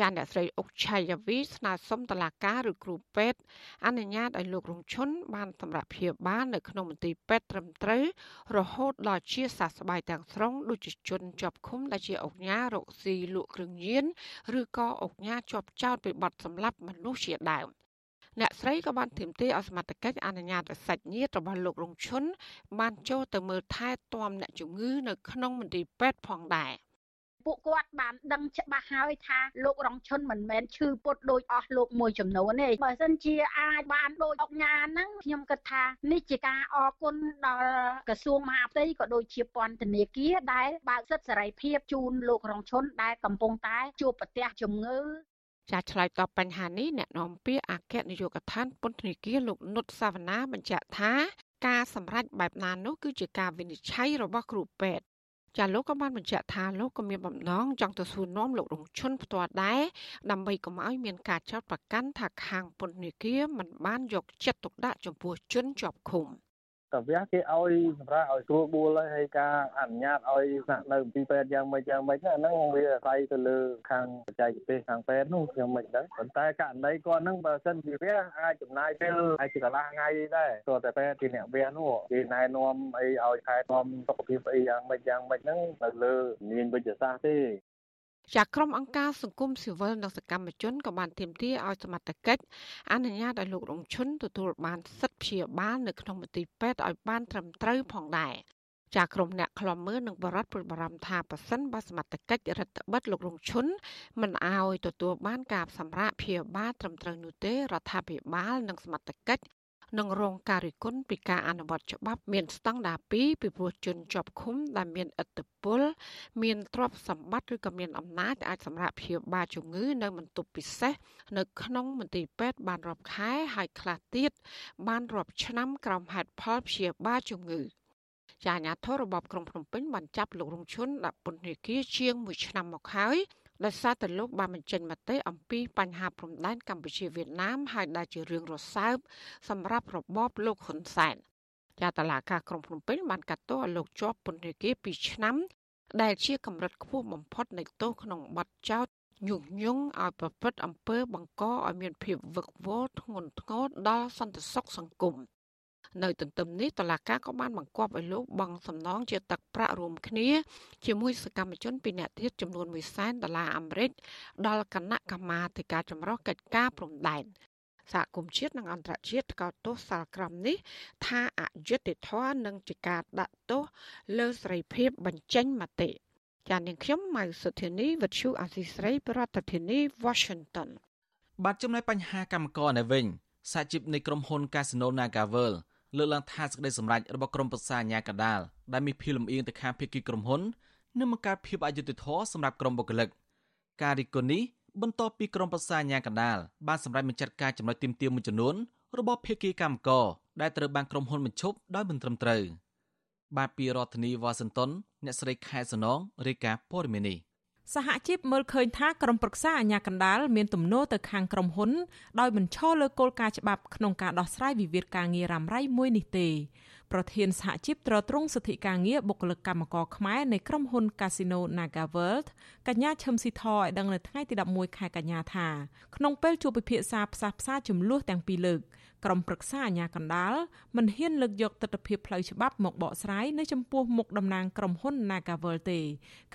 ចាអ្នកស្រីអុកឆៃយ៉ាវីស្នើសុំតឡាការឬគ្រូពេទ្យអនុញ្ញាតឲ្យលោករងឈុនបានសម្រាប់ព្យាបាលនៅក្នុងមន្ទីរពេទ្យត្រឹមត្រូវរហូតដល់ជាសះស្បើយទាំងស្រុងដូចជាជនជាប់ឃុំដែលជាអុកញ៉ារកស៊ីលក់គ្រឿងញៀនឬក៏អុកញ៉ាជាប់ចោតពីបទសម្លាប់មនុស្សជាដើមអ្នកស្រីក៏បានទាមទារឲ្យសមត្ថកិច្ចអនុញ្ញាតឲ្យសាច់ញាតិរបស់លោករងឈុនបានចូលទៅមើលថែទាំអ្នកជំងឺនៅក្នុងមន្ទីរពេទ្យផងដែរ។ ពួកគាត់បានដឹងច្បាស់ហើយថាលោករងឈុនមិនមែនឈឺពុតដូចអស់លោកមួយចំនួនទេបើសិនជាអាចបានដូចអុកញ៉ាហ្នឹងខ្ញុំគិតថានេះជាការអរគុណដល់ក្រសួងមហាផ្ទៃក៏ដូចជាពន្ធនាគារដែលបើកសិទ្ធិសេរីភាពជូនលោករងឈុនដែលកំពុងតែជួបប្រទះជំងឺចាឆ្លើយតបបញ្ហានេះអ្នកនាំពាក្យអគ្គនាយកដ្ឋានពន្ធនាគារលោកនុតសាវណ្ណាបញ្ជាក់ថាការសម្រេចបែបណានោះគឺជាការវិនិច្ឆ័យរបស់គ្រូពេទ្យ ចាលោកក៏បានបញ្ជាក់ថាលោកក៏មានបំណងចង់ទៅសួរនាំលោករងឈុនផ្ទាល់ដែរដើម្បីកុំឲ្យមានការចោទប្រកាន់ថាខាងពន្ធនាគារមិនបានយកចិត្តទុកដាក់ចំពោះជនជាប់ឃុំ។ កាវះគេឲ្យសម្រាប់ឲ្យស្រួលបួលហើយការអនុញ្ញាតឲ្យស្នាក់នៅពីពេទ្យយ៉ាងម៉េចយ៉ាងម៉េចហ្នឹងវាអាស្រ័យទៅលើខាងបច្ចេកទេសខាងពេទ្យនោះខ្ញុំមិនដឹងប៉ុន្តែករណីគាត់ហ្នឹងបើសិនជាវាអាចចំណាយពេលអាចជាកន្លះថ្ងៃដែរព្រោះតែពេទ្យជាអ្នកវះនោះគេណែនាំអីឲ្យថែទាំសុខភាពអីយ៉ាងម៉េចយ៉ាងម៉េចហ្នឹងនៅលើមានវិទ្យាសាស្ត្រទេ ចាក្រុមអង្គការសង្គមស៊ីវិលនិងសកម្មជនក៏បានទាមទារឲ្យសមត្ថកិច្ចអនុញ្ញាតឲ្យលោករងឈុនទទួលបានសិទ្ធិព្យាបាលនៅក្នុងមន្ទីរពេទ្យឲ្យបានត្រឹមត្រូវផងដែរចាក្រុមអ្នកខ្លំមើលនឹងបរដ្ឋព្រួយបារម្ភថាប៉ះសិនបើសមត្ថកិច្ចរដ្ឋបិទលោករងឈុនមិនអោយទទួលបានការសម្រាកព្យាបាលត្រឹមត្រូវនោះទេរដ្ឋាភិបាលនិងសមត្ថកិច្ច និងរងការរិះគន់ពីការអនុវត្តច្បាប់មានស្តង់ដារ2ពីព្រោះជនជាប់ឃុំដែលមានឥទ្ធិពល មានទ្រព្យសម្បត្តិឬក៏មានអំណាចអាចសម្រាប់ព្យាបាលជំងឺនៅមន្ទប់ពិសេសនៅក្នុងមន្ទីរពេទ្យបានរាប់ខែហើយខ្លះទៀតបានរាប់ឆ្នាំក្រោមហេតុផលព្យាបាលជំងឺជាអាញាធររបបក្រុងភ្នំពេញបានចាប់លោករងឈុនដាក់ពន្ធនាគារជាង1ឆ្នាំមកហើយ ដោយសារតែលោកបានបញ្ចេញមតិអំពីបញ្ហាព្រំដែនកម្ពុជាវៀតណាមហើយដែលជារឿងរសើបសម្រាប់របបលោកហ៊ុនសែនចាតឡាការក្រុងភ្នំពេញបានកាត់ទោសឲ្យលោកជាប់ពន្ធនាគារ2ឆ្នាំ ដែលជាកម្រិតខ្ពស់បំផុតនៃទោសក្នុងបទចោទញុះញង់ឲ្យប្រព្រឹត្តអំពើបង្កឲ្យមានភាពវឹកវរធ្ងន់ធ្ងរដល់សន្តិសុខសង្គម នៅទន្ទឹមនេះតឡាកាក៏បានបង្គាប់ឲ្យលោកបង់សំណងជាទឹកប្រាក់រួមគ្នា ជាមួយសកម្មជនពីអ្នកទៀតចំនួន1សែនដុល្លារអាមេរិកដល់គណៈកម្មាធិការចម្រុះកិច្ចការព្រំដែនសហគមន៍ជាតិនិងអន្តរជាតិកោតទោសសាលក្រមនេះ ថាអយុត្តិធម៌និងជាការដាក់ទោសលើសេរីភាពបញ្ចេញមតិចាននាងខ្ញុំម៉ៅសុធានីវិទ្យុអាស៊ីស្រីប្រធានាធិបតី Washington បាទចំណែកបញ្ហាកម្មករនៅវិញសហជីពនៃក្រុមហ៊ុន Casino Nagavel លើកឡើងថាសេចក្តីសម្រេចរបស់ក្រមប្រសាអាញាកដាលដែលមានភាពលំអៀងទៅខាងភាគីក្រុមហ៊ុននឹងបង្កើតភាពអយុត្តិធម៌សម្រាប់ក្រុមបុគ្គលិកការរិះគន់នេះបន្ទាប់ពីក្រមប្រសាអាញាកដាលបានសម្រេចបញ្ចាត់ការចំណុចទាមទារមួយចំនួនរបស់ភាគីកម្មករដែលត្រូវបានក្រុមហ៊ុនបញ្ឈប់ដោយមិនត្រឹមត្រូវបាទពីរដ្ឋធានីវ៉ាស៊ីនតោនអ្នកស្រីខែសនងរាយការណ៍ព័ត៌មាននេះ សហជីពមើលឃើញថាក្រុមប្រឹក្សាអាជ្ញាកណ្ដាលមានទំនោរទៅខាងក្រុមហ៊ុនដោយបញ្ឈរលើគោលការណ៍ច្បាប់ក្នុងការដោះស្រាយវិវាទការងាររ៉ាំរ៉ៃមួយនេះទេ ប្រធានសហជីពត្រួតត្រងសិទ្ធិការងារបុគ្គលិកកម្មករខ្មែរនៃក្រុមហ៊ុន Casino Naga World កញ្ញាឈឹមស៊ីធឲ្យដឹងនៅថ្ងៃទី11ខែកញ្ញាថាក្នុងពេលជួបពិភាក្សាផ្សះផ្សាចំនួនទាំងពីរលើកក្រុមប្រឹក្សាអាជ្ញាកណ្ដាលមិនហ៊ានលើកយកទស្សនវិជ្ជាផ្លូវច្បាប់មកបកស្រាយនៅចំពោះមុខតំណាងក្រុមហ៊ុន Nagavel ទេ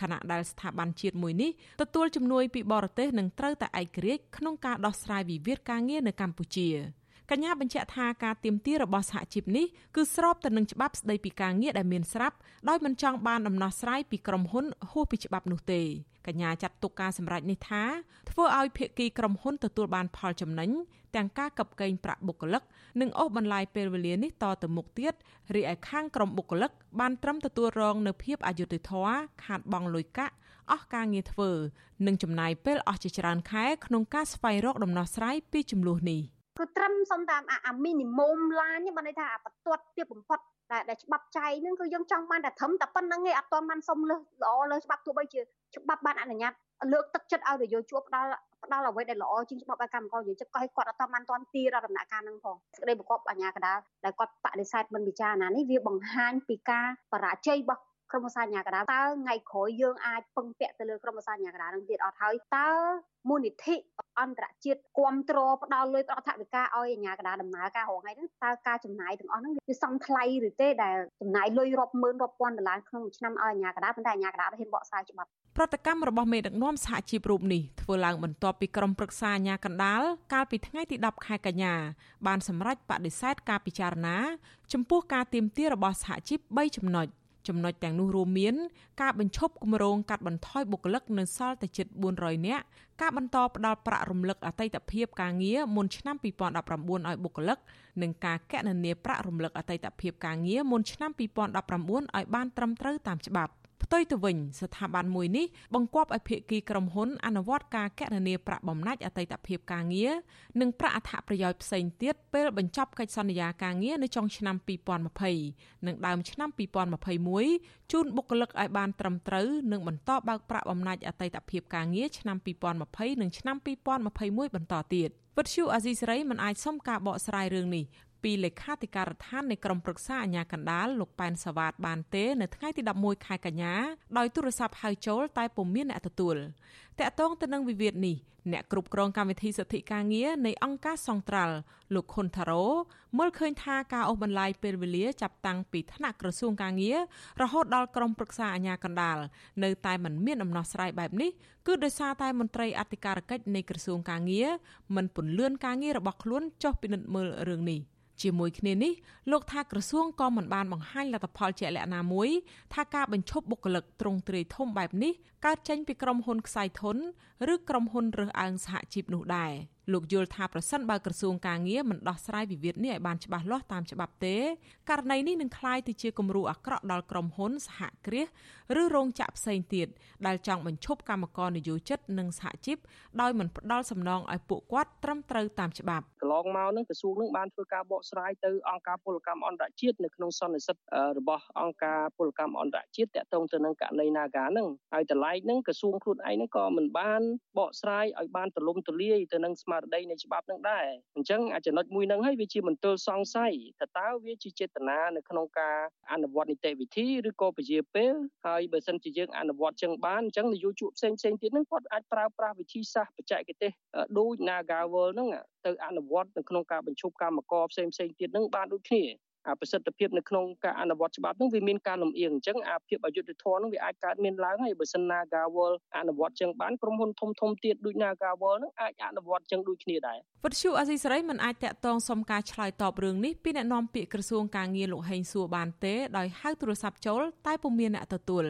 ខណៈដែលស្ថាប័នជាតិមួយនេះទទួលជំនួយពីបរទេសនិងត្រូវតែឯករាជ្យក្នុងការដោះស្រាយវិវាទការងារនៅកម្ពុជា កញ្ញាបញ្ជាក់ថាការទៀមទារបស់សហជីពនេះគឺស្របទៅនឹងច្បាប់ស្តីពីការងារដែលមានស្រាប់ដោយមិនចង់បានដំណោះស្រាយពីក្រុមហ៊ុនហួសពីច្បាប់នោះទេកញ្ញាចាត់ទុកការសម្រេចនេះថាធ្វើឲ្យភាគីក្រុមហ៊ុនទទួលបានផលចំណេញទាំងការកັບកេងប្រាក់បុគ្គលិកនិងអូសបន្លាយពេលវេលានេះតទៅមុខទៀតរីឯខាងក្រុមបុគ្គលិកបានត្រឹមទទួលរងនៅភាពអយុត្តិធម៌ខាតបង់លុយកាក់អស់ការងារធ្វើនិងចំណាយពេលអស់ជាច្រើនខែក្នុងការស្វែងរកដំណោះស្រាយពីចំនួននេះ គឺត្រឹមសំតាមអាមីនីមុំឡាននេះបានន័យថាអាបន្ទាត់ទៀតបំផុតដែលដែលច្បាប់ចែងហ្នឹងគឺយើងចង់បានតែត្រឹមតែប៉ុណ្្នឹងឯងអត់ទាន់បានសុំលើល្អលើច្បាប់ទោះបីជាច្បាប់បានអនុញ្ញាតលើកទឹកចិត្តឲ្យនយោជកផ្ដល់ផ្ដល់អ្វីដែលល្អជាងច្បាប់ឲ្យកម្មករនិយោជិតក៏ឲ្យគាត់អត់តាមបានទាន់ទីរដំណាក់កាលហ្នឹងផងសេចក្តីប្រកបអាញាកដាលដែលគាត់បដិសេធមិនពិចារណានេះវាបង្ហាញពីការបរាជ័យរបស់ ក្រុមប្រឹក្សាអាញាកដាតើថ្ងៃក្រោយយើងអាចពឹងពាក់ទៅលើក្រុមប្រឹក្សាអាញាកដានឹងទៀតអត់ហើយតើមូលនិធិអន្តរជាតិគ្រប់គ្រងផ្ដល់លុយផ្ដល់ថវិកាឲ្យអាញាកដាដំណើរការរងថ្ងៃហ្នឹងតើការចំណាយទាំងអស់ហ្នឹងវាសមថ្លៃឬទេដែលចំណាយលុយរាប់ម៉ឺនរាប់ពាន់ដុល្លារក្នុងមួយឆ្នាំឲ្យអាញាកដាប៉ុន្តែអាញាកដាហ៊ានបកស្រាយច្បាប់ប្រតិកម្មរបស់មេដឹកនាំសហជីពរូបនេះធ្វើឡើងបន្ទាប់ពីក្រុមប្រឹក្សាអាជ្ញាកណ្ដាលកាលពីថ្ងៃទី10ខែកញ្ញាបានសម្រេចបដិសេធការពិចារណា ចំពោះការទៀមទារបស់សហជីព3ចំណុច ចំណុចទាំងនោះរួមមាន ការបញ្ឈប់គម្រោងកាត់បន្ថយបុគ្គលិកនៅសល់តែជិត400នាក់ការបន្តផ្តល់ប្រាក់រំលឹកអតីតភាពការងារមុនឆ្នាំ2019ឲ្យបុគ្គលិកនិងការកណនាប្រាក់រំលឹកអតីតភាពការងារមុនឆ្នាំ2019ឲ្យបានត្រឹមត្រូវតាមច្បាប់ ផ្ទុយទៅវិញស្ថាប័នមួយនេះបង្គាប់ឲ្យភាគីក្រុមហ៊ុនអនុវត្តការកណនាប្រាក់បំណាច់អតីតភាពការងារនិងប្រាក់អត្ថប្រយោជន៍ផ្សេងទៀតពេលបញ្ចប់កិច្ចសន្យាការងារនៅចុងឆ្នាំ2020និងដើមឆ្នាំ2021ជូនបុគ្គលិកឲ្យបានត្រឹមត្រូវនិងបន្តបើកប្រាក់បំណាច់អតីតភាពការងារឆ្នាំ2020និងឆ្នាំ2021បន្តទៀតវិទ្យុអាស៊ីសេរីមិនអាចសុំការបកស្រាយរឿងនេះ ពីលេខាធិការដ្ឋាននៃក្រមប្រឹក្សាអាជ្ញាកណ្ដាលលោកប៉ែនសវ៉ាតបានទេ នៅថ្ងៃទី11ខែកញ្ញាដោយទូរស័ព្ទហៅចូលតែពុំមានអ្នកទទួលតកតងទៅនឹងវិវាទនេះអ្នកគ្រប់គ្រងកម្មវិធីសិទ្ធិការងារនៃអង្គការសង្ត្រាល់លោកខុនថារ៉ូមើលឃើញថាការអូសបន្លាយពេលវេលាចាប់តាំងពីថ្នាក់ក្រសួងការងាររហូតដល់ក្រមប្រឹក្សាអាជ្ញាកណ្ដាលនៅតែមិនមានដំណោះស្រាយបែបនេះគឺដោយសារតែមន្ត្រីអធិការកិច្ចនៃក្រសួងការងារមិនពន្លឿនការងាររបស់ខ្លួនចុះពិនិត្យមើលរឿងនេះ។ ជាមួយគ្នានេះលោកថាក្រសួងក៏មិនបានបង្ហាញលទ្ធផលជាក់លាក់ណាមួយថាការបញ្ឈប់បុគ្គលិកទ្រង់ទ្រាយធំបែបនេះកើតចេញពីក្រុមហ៊ុនខ្សែធន ឬក្រុមហ៊ុនរើសអើងសហជីពនោះដែរ លោកយល់ថាប្រសិនបើក្រសួងការងារមិនដោះស្រាយវិវាទនេះឲ្យបានច្បាស់លាស់តាមច្បាប់ទេករណីនេះនឹងក្លាយទៅជាគំរូអាក្រក់ដល់ក្រុមហ៊ុនសហគ្រាសឬរោងចក្រផ្សេងទៀតដែលចង់បញ្ឈប់កម្មករនិយោជិតនិងសហជីពដោយមិនផ្ដល់សំណងឲ្យពួកគាត់ត្រឹមត្រូវតាមច្បាប់កន្លងមកនឹងក្រសួងនឹងបានធ្វើការបកស្រាយទៅអង្គការពលកម្មអន្តរជាតិនៅក្នុងសន្និសិទរបស់អង្គការពលកម្មអន្តរជាតិតាក់ទងទៅនឹងករណី Naga នឹងហើយតម្លៃនឹងក្រសួងខ្លួនឯងនឹងក៏មិនបានបកស្រាយឲ្យបានទូលំទូលាយទៅនឹងស្មារតីនៃច្បាប់នឹងដែរអញ្ចឹងអាចំណុចមួយនឹងហើយវាជាមន្ទិលសង្ស័យថាតើវាជាចេតនានៅក្នុងការអនុវត្តនីតិវិធីឬក៏ពជាពេលហើយបើសិនជាយើងអនុវត្តចឹងបានអញ្ចឹងនយោជកផ្សេងផ្សេងទៀតនឹងគាត់អាចប្រើប្រាស់វិធីសាស្ត្របច្ចេកទេសដូច Nagawal ហ្នឹងទៅអនុវត្តនៅក្នុងការបញ្ឈប់កម្មករផ្សេងផ្សេងទៀតនឹងបានដូចគ្នា អាប្រសិទ្ធភាពនៅក្នុងការអនុវត្តច្បាប់នោះវាមានការលំអៀងអញ្ចឹងអាភាពអយុត្តិធម៌នោះវាអាចកើតមានឡើងហើយបើសិន Nagawal អនុវត្តចឹងបានក្រុមហ៊ុនធំធំទៀតដូច Nagawal នឹងអាចអនុវត្តចឹងដូចគ្នាដែរវិទ្យុអាស៊ីសេរីមិនអាចតាក់ទងសុំការឆ្លើយតបរឿងនេះពីអ្នកនាំពាក្យក្រសួងការងារលោកហេងសួរបានទេដោយហៅទូរស័ព្ទចូលតែពុំមានអ្នកទទួល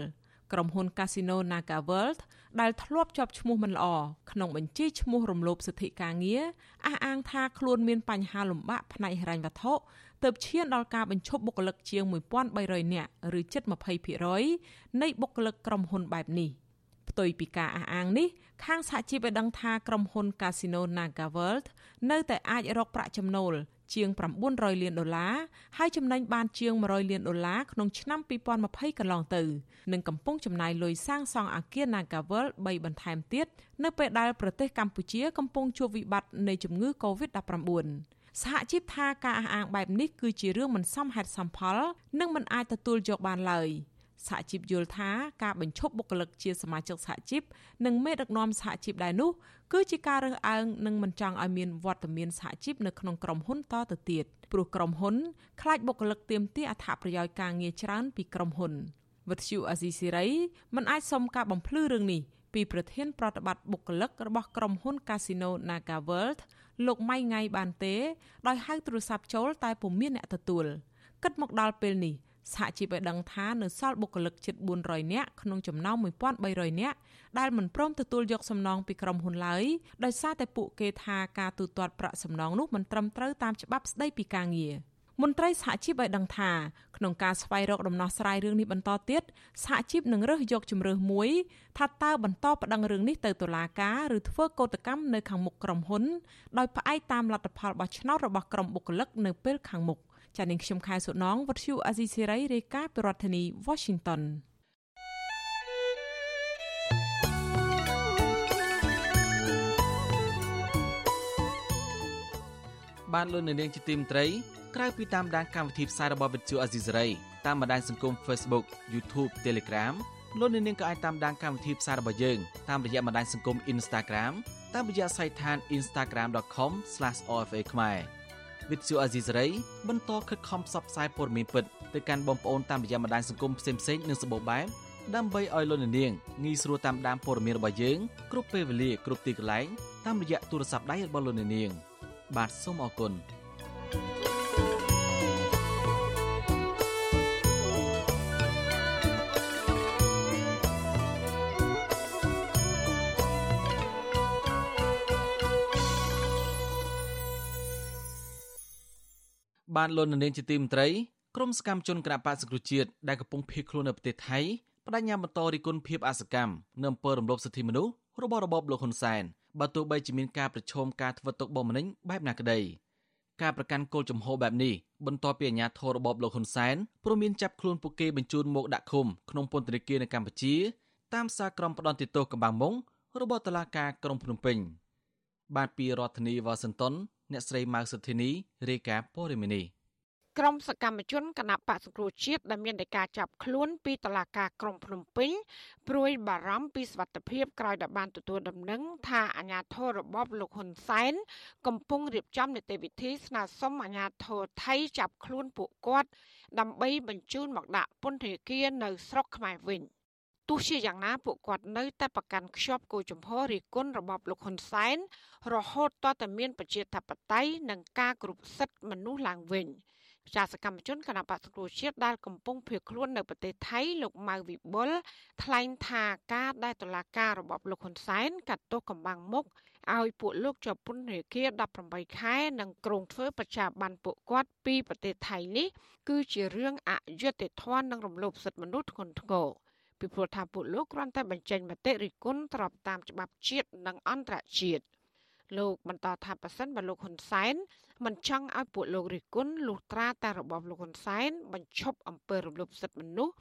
ក្រុមហ៊ុន Casino Naga World ដែលធ្លាប់ជាប់ឈ្មោះមិនល្អក្នុងបញ្ជីឈ្មោះរំលោភសិទ្ធិការងារអះអាងថាខ្លួនមានបញ្ហាលំបាកផ្នែកហិរញ្ញវត្ថុ ទើបឈានដល់ការបញ្ឈប់បុគ្គលិកជាង1300នាក់ឬជិត20%នៃបុគ្គលិកក្រុមហ៊ុនបែបនេះផ្ទុយពីការអះអាងនេះខាងសហជីពបានដឹងថាក្រុមហ៊ុន Casino Naga World នៅតែអាចរកប្រាក់ចំណូលជាង900លានដុល្លារហើយចំណេញបានជាង100លានដុល្លារក្នុងឆ្នាំ2020កន្លងទៅនិងកំពុងចំណាយលុយសាងសង់អគារ Nagavel 3បន្ថែមទៀតនៅពេលដែលប្រទេសកម្ពុជាកំពុងជួបវិបត្តិនៃជំងឺ Covid-19 សហជីពថាការអះអាងបែបនេះគឺជារឿងមិនសមហេតុសមផល និងមិនអាចទទួលយកបានឡើយសហជីពយល់ថាការបញ្ឈប់បុគ្គលិកជាសមាជិកសហជីពនិងមេដឹកនាំសហជីពដែរនោះគឺជាការរើសអើងនិងមិនចង់ឲ្យមានវត្តមានសហជីពនៅក្នុងក្រុមហ៊ុនតទៅទៀតព្រោះក្រុមហ៊ុនខ្លាចបុគ្គលិកទាមទារអត្ថប្រយោជន៍ការងារច្រើនពីក្រុមហ៊ុនវិទ្យុអាស៊ីសេរីមិនអាចសុំការបំភ្លឺរឿងនេះ ពីប្រធានប្រតិបត្តិបុគ្គលិករបស់ក្រុមហ៊ុន Casino Naga World លោកម៉ៃងៃបានទេ ដោយហៅទូរស័ព្ទចូលតែពុំមានអ្នកទទួលគិតមកដល់ពេលនេះសហជីពឲ្យដឹងថានៅសល់បុគ្គលិកជិត400នាក់ក្នុងចំណោម1300នាក់ដែលមិនព្រមទទួលយកសំណងពីក្រុមហ៊ុនឡើយដោយសារតែពួកគេថាការទូទាត់ប្រាក់សំណងនោះមិនត្រឹមត្រូវតាមច្បាប់ស្តីពីការងារ មន្ត្រីសហជីពឲ្យដឹងថាក្នុងការស្វែងរកដំណោះស្រាយរឿងនេះបន្តទៀតសហជីពនឹងរើសយកជំរើសមួយថាតើបន្តប្តឹងរឿងនេះទៅតុលាការឬធ្វើកោតកម្មនៅខាងមុខក្រុមហ៊ុនដោយផ្អែកតាមលទ្ធផលបោះឆ្នោតរបស់ក្រុមបុគ្គលិកនៅពេលខាងមុខ។ចានាងខ្ញុំខែសុណងវັດឈូអាស៊ីសេរីរាយការណ៍ពីរដ្ឋធានី Washington បានលោកនាងជាទីមត្រី ក្រៅពីតាមដានកម្មវិធីផ្សាយរបស់វិទ្យុអាស៊ីសេរីតាមបណ្ដាញសង្គម Facebook YouTube Telegram លោកនាងក៏អាចតាមដានកម្មវិធីផ្សាយរបស់យើងតាមរយៈបណ្ដាញសង្គម Instagram តាមរយៈសាច់ឋាន instagram.com/ofa ខ្មែរវិទ្យុអាស៊ីសេរីបន្តខិតខំផ្សព្វផ្សាយព័ត៌មានពិតទៅកាន់បងប្អូនតាមរយៈបណ្ដាញសង្គមផ្សេងៗនិងសម្បូរបែបដើម្បីឲ្យលោកនាងងាយស្រួលតាមដានព័ត៌មានរបស់យើងគ្រប់ពេលវេលាគ្រប់ទីកន្លែងតាមរយៈទូរស័ព្ទដៃរបស់លោកនាង បាទសូមអរគុណ។ បានលន់នាងជាទីមន្ត្រីក្រមសកម្មជនគណបកសង្គ្រោះជាតិដែលកំពុងភៀសខ្លួននៅប្រទេសថៃបដញ្ញាបន្តរិះគន់ភាពអសកម្មនៅអំពើរំលោភសិទ្ធិមនុស្សរបស់របបលោកហ៊ុនសែនបើទោះបីជាមានការប្រឈមការធ្វើទុកបុកម្នេញបែបណាក្តីការប្រកាន់គោលជំហរបែបនេះបន្ទាប់ពីអាញាធររបបលោកហ៊ុនសែនព្រមមានចាប់ខ្លួនពួកគេបញ្ជូនមកដាក់ឃុំក្នុងពន្ធនាគារនៅកម្ពុជាតាមសារក្រមផ្ដន្ទាទោសកម្បាំងមុងរបស់តុលាការក្រុងភ្នំពេញបាទពីរដ្ឋធានីវ៉ាស៊ីនតោន អ្នកស្រីម៉ៅសុធីនីរាយការណ៍ព័ត៌មាននេះក្រុមសកម្មជនគណៈបកសង្គ្រោះជាតិដែលមានតែការចាប់ខ្លួនពីតុលាការក្រុងភ្នំពេញព្រួយបារម្ភពីសវត្ថិភាពក្រោយដែលបានទទួលដំណឹងថាអាញាធររបបលោកហ៊ុនសែនកំពុងរៀបចំនីតិវិធីស្នើសុំអាញាធរថៃចាប់ខ្លួនពួកគាត់ដើម្បីបញ្ជូនមកដាក់ពន្ធនាគារនៅស្រុកខ្មែរវិញ ទោះជាយ៉ាងណាពួកគាត់នៅតែប្រកាន់ខ្ជាប់គោលជំហររិះគន់របបលោកហ៊ុនសែនរហូតតតែមានប្រជាធិបតេយ្យនិងការគ្រប់សិទ្ធិមនុស្សឡើងវិញ។ចាសកម្មជនគណៈបក្សសង្គ្រោះជាតិដែលកំពុងភៀសខ្លួននៅប្រទេសថៃលោកម៉ៅវិបុលថ្លែងថាការដែលតុលាការរបបលោកហ៊ុនសែនកាត់ទោសកំបាំងមុខឲ្យពួកលោកជាប់ពន្ធនាគារ18ខែនិងក្រុងធ្វើប្រជាបានពួកគាត់ពីប្រទេសថៃនេះគឺជារឿងអយុត្តិធម៌និងរំលោភសិទ្ធិមនុស្សធ្ងន់ធ្ងរ ពីព្រោះថាពួកលោកគ្រាន់តែបញ្ចេញមតិរិះគន់ស្របតាមច្បាប់ជាតិនិងអន្តរជាតិលោកបន្តថាប៉ះសិនបើលោកហ៊ុនសែនមិនចង់ឲ្យពួកលោករិះគន់លុះត្រាតែរបបលោកហ៊ុនសែនបញ្ឈប់អំពើរំលោភសិទ្ធិមនុស្ស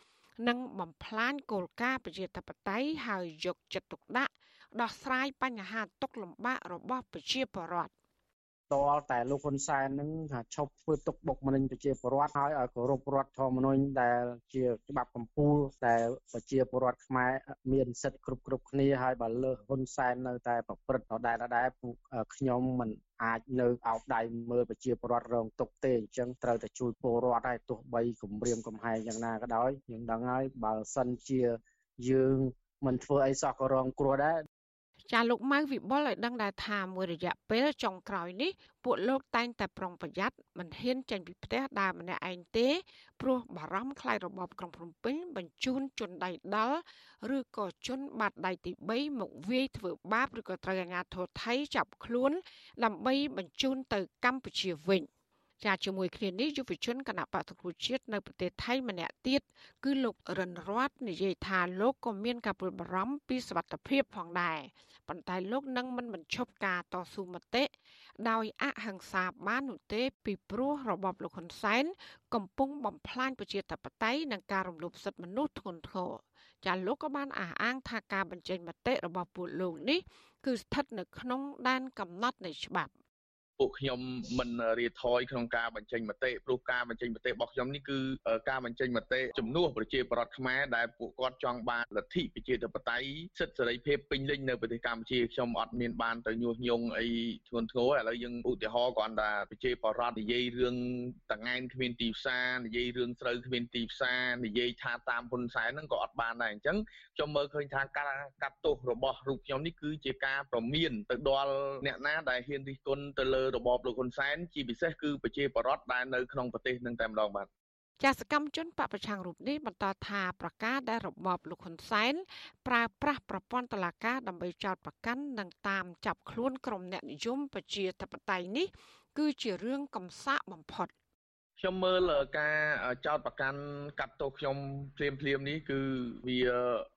និងបំផ្លាញគោលការណ៍ប្រជាធិបតេយ្យហើយយកចិត្តទុកដាក់ដោះស្រាយបញ្ហាទុកលំបាករបស់ប្រជាពលរដ្ឋ តលតែលោកហ៊ុនសែននឹងថាឈប់ធ្វើទុកបុកម្នេញប្រជាពលរដ្ឋហើយឲ្យគោរពរដ្ឋធម្មនុញ្ញដែលជាច្បាប់កម្ពុជាតែប្រជាពលរដ្ឋខ្មែរមានសិទ្ធិគ្រប់គ្រប់គ្នាហើយបើលើហ៊ុនសែននៅតែប្រព្រឹត្តដដែលដដែលពួកខ្ញុំមិនអាចនៅអោបដៃមើលប្រជាពលរដ្ឋរងទុកទេអញ្ចឹងត្រូវតែជួយពលរដ្ឋហើយទោះបីគម្រាមកំហែងយ៉ាងណាក៏ដោយយើងដឹងហើយបើសិនជាយើងមិនធ្វើអីសោះក៏រងគ្រោះដែរ ចាលោកម៉ៅវិបុលឲ្យដឹងដែរថាមួយរយៈពេលចុងក្រោយនេះពួកលោកតែងតែប្រុងប្រយ័ត្នមិនហ៊ានចេញពីផ្ទះដើរម្នាក់ឯងទេព្រោះបារម្ភខ្លាចរបបក្រុងភ្នំពេញបញ្ជូនជនដៃដល់ឬក៏ជនបាត់ដៃទី3មកវាយធ្វើបាបឬក៏ត្រូវអាជ្ញាធរថៃចាប់ខ្លួន ដើម្បីបញ្ជូនទៅកម្ពុជាវិញ ចាជាមួយគ្នានេះយុវជនគណៈបកប្រជាជាតិនៅប្រទេសថៃម្នាក់ទៀតគឺលោករិនរ័ត្ននិយាយថាលោកក៏មានការព្រួយបារម្ភពីសវត្ថិភាពផងដែរប៉ុន្តែលោកនឹងមិនបញ្ឈប់ការតស៊ូមតិដោយអហិង្សាបាននោះទេពីព្រោះរបបលោកហ៊ុនសែនកំពុងបំផ្លាញប្រជាធិបតេយ្យនិងការរំលោភសិទ្ធិមនុស្សធ្ងន់ធ្ងរចាលោកក៏បានអះអាងថាការបញ្ចេញមតិរបស់ពួកលោកនេះគឺស្ថិតនៅក្នុងដែនកំណត់នៃច្បាប់ ពួកខ្ញុំមិនរៀថយក្នុងការបញ្ចេញមតិព្រោះការបញ្ចេញមតិរបស់ខ្ញុំនេះគឺការបញ្ចេញមតិជំនួសប្រជាពលរដ្ឋខ្មែរដែលពួកគាត់ចង់បានលទ្ធិប្រជាធិបតេយ្យសិទ្ធិសេរីភាពពេញលេញនៅប្រទេសកម្ពុជាខ្ញុំអត់មានបានទៅញុះញង់អីធ្ងន់ធ្ងរឥឡូវយើងឧទាហរណ៍គ្រាន់តែប្រជាពលរដ្ឋនិយាយរឿងតងែនគ្មានទីផ្សារនិយាយរឿងស្រូវគ្មានទីផ្សារនិយាយថាតាមហ៊ុនសែនហ្នឹងក៏អត់បានដែរអញ្ចឹងខ្ញុំមើលឃើញថាការកាត់ទោសរបស់រូបខ្ញុំនេះគឺជាការប្រមានទៅដល់អ្នកណាដែលហ៊ានរិះគន់ទៅលើរបបលោកហ៊ុនសែនជាពិសេសគឺប្រជាពលរដ្ឋដែលនៅក្នុងប្រទេសនឹងតែម្ដងបាទចាសកម្មជនបពប្រឆាំងរូបនេះបន្តថាប្រកាសដែលរបបលោកហ៊ុនសែនប្រើប្រាស់ប្រព័ន្ធតុលាការដើម្បីចោទប្រកាន់និងតាមចាប់ខ្លួនក្រុមអ្នកនិយមប្រជាធិបតេយ្យនេះ គឺជារឿងកំសាកបំផុត។ ខ្ញុំមើលការចោតប្រកាន់កាត់ទោសខ្ញុំភ្លាមភ្លាមនេះគឺវា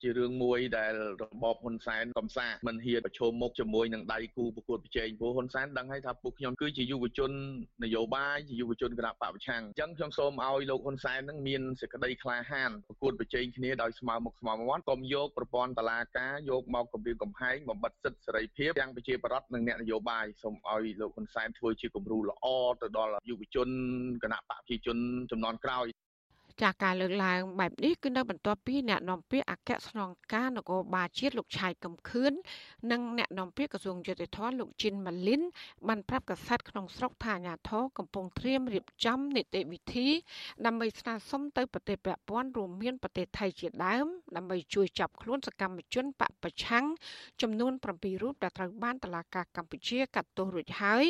ជារឿងមួយដែលរបបហ៊ុនសែនកំសាមិនហ៊ានប្រឈមមុខជាមួយនឹងដៃគូប្រកួតប្រជែងព្រោះហ៊ុនសែនដឹងហើយថាពួកខ្ញុំគឺជាយុវជននយោបាយជាយុវជនគណៈបពប្រឆាំងអញ្ចឹងខ្ញុំសូមឲ្យលោកហ៊ុនសែននឹងមានសេចក្តីក្លាហានប្រកួតប្រជែងគ្នាដោយស្មើមុខស្មើមាត់កុំយកប្រព័ន្ធតឡាការយកមកគម្រាមកំហែងបំបិទសិទ្ធិសេរីភាពទាំងប្រជាប្រដ្ឋនិងអ្នកនយោបាយសូមឲ្យលោកហ៊ុនសែនធ្វើជាគំរូល្អទៅដល់យុវជនគណៈបកប្រជាជនចំនួនក្រោយចាការលើកឡើងបែបនេះគឺនៅបន្ទាប់ពីអ្នកនាំពាក្យអគ្គស្នងការនគរបាលជាតិលោកឆៃកំខឿននិងអ្នកនាំពាក្យក្រសួងយុតិធម៌លោកជីនម៉ាលីនបានប្រាប់កាសែតក្នុងស្រុកថាអាញាធរកំពុងត្រៀមរៀបចំនីតិវិធីដើម្បីស្នើសុំទៅប្រទេសពាក់ព័ន្ធរួមមានប្រទេសថៃជាដើមដើម្បីជួយចាប់ខ្លួនសកម្មជនបពប្រឆាំងចំនួន7រូបដែលត្រូវបានតុលាការកម្ពុជាកាត់ទោសរួចហើយ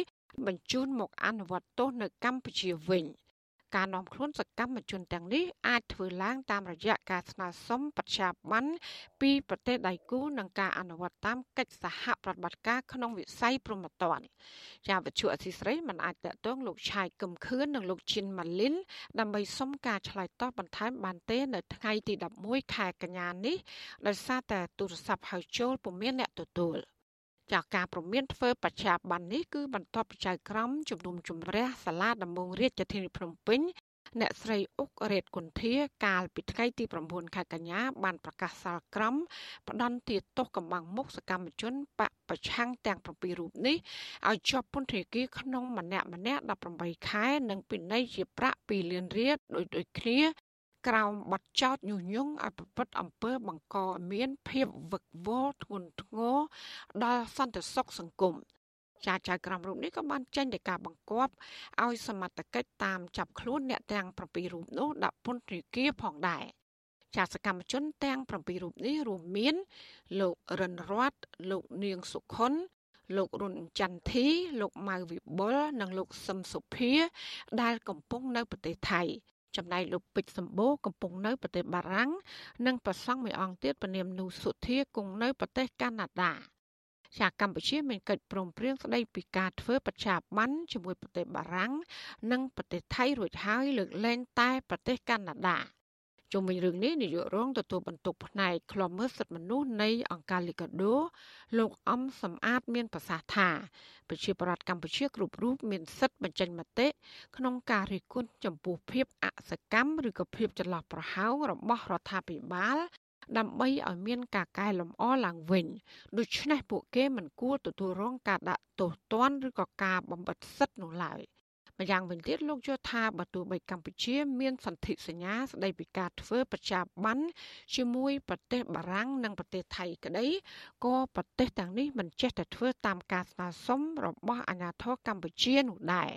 បញ្ជូនមកអនុវត្តទោសនៅកម្ពុជាវិញ។ ការនាំខ្លួនសកម្មជនទាំងនេះអាចធ្វើឡើងតាមរយៈការស្នើសុំបច្ចាប័នពីប្រទេសដៃគូនិងការអនុវត្តតាមកិច្ចសហប្រតិបត្តិការក្នុងវិស័យព្រហ្មទណ្ឌជាវិទ្យុអសីស្រីមិនអាចតតងលោកឆាយកឹមខឿននិងលោកឈិនម៉ាលីនដើម្បីសុំការឆ្លើយតបបន្ថែមបានទេនៅថ្ងៃទី11ខែកញ្ញានេះដោយសារតែទូរស័ព្ទហៅចូលពុំមានអ្នកទទួល។ ចាការប្រមានធ្វើបច្ចាប័ននេះគឺបន្ទាប់ពីចៅក្រមជំនុំជម្រះសាលាដំបងរាជធានីភ្នំពេញអ្នកស្រីអុករ៉េតគុន្ធាកាលពីថ្ងៃទី9ខែកញ្ញាបានប្រកាសសាលក្រមផ្ដន់ទាទោសកម្បាំងមុខសកម្មជនបកប្រឆាំងទាំង7រូបនេះឲ្យជាប់ពន្ធនាគារក្នុងម្នាក់ម្នាក់18ខែនិងពិន័យជាប្រាក់2លានរៀលដោយដូចគ្នា ក្រោមបទចោទញុះញង់ឲ្យប្រព្រឹត្តអំពើបង្កឲ្យមានភាពវឹកវរធ្ងន់ធ្ងរដល់សន្តិសុខសង្គមចាចៅក្រមរូបនេះក៏បានចេញទៅការបង្គាប់ឲ្យសមត្ថកិច្ចតាមចាប់ខ្លួនអ្នកទាំង7រូបនោះដាក់ពន្ធនាគារផងដែរចាសកម្មជនទាំង7រូបនេះរួមមាន លោករិនរ័ត្នលោកនាងសុខុនលោករុនចន្ទធី លោកម៉ៅវិបុលនិងលោកសឹមសុភាដែលកំពុងនៅប្រទេសថៃ ចំណែកលោកពេជ្រសម្បូរកំពុងនៅប្រទេសបារាំងនិងប្រសង់មួយអង្គទៀតពនាមនូសុធាគង់នៅប្រទេសកាណាដាជាកម្ពុជាមានកិច្ចព្រមព្រៀងស្តីពីការធ្វើបច្ចាប័នជាមួយប្រទេសបារាំង និងប្រទេសថៃរួចហើយលើកលែងតែប្រទេសកាណាដា ជុំវិញរឿងនេះនាយករងទទួលបន្ទុកផ្នែកឃ្លាំមើលសិទ្ធិមនុស្សនៃអង្គការលីកាដូលោកអំសំអាតមានប្រសាសន៍ថាប្រជាប្រដ្ឋកម្ពុជាគ្រប់រូបមានសិទ្ធិបញ្ចេញមតិក្នុងការរិះគន់ចំពោះភាពអសកម្មឬក៏ភាពចន្លោះប្រហោងរបស់រដ្ឋាភិបាលដើម្បីឲ្យមានការកែលម្អឡើងវិញដូច្នេះពួកគេមិនគួរទទួលរងការដាក់ទោសទណ្ឌឬក៏ការបំបិទសិទ្ធិនោះឡើយ។ ម្យ៉ាងវិញទៀតលោកយល់ថាបើទោះបីកម្ពុជា មានសន្ធិសញ្ញាស្តីពីការធ្វើប្រជាប័ណ្ណជាមួយប្រទេសបារាំងនិងប្រទេសថៃក្តីក៏ប្រទេសទាំងនេះមិនចេះតែធ្វើតាមការស្នើសុំរបស់អាជ្ញាធរកម្ពុជានោះដែរ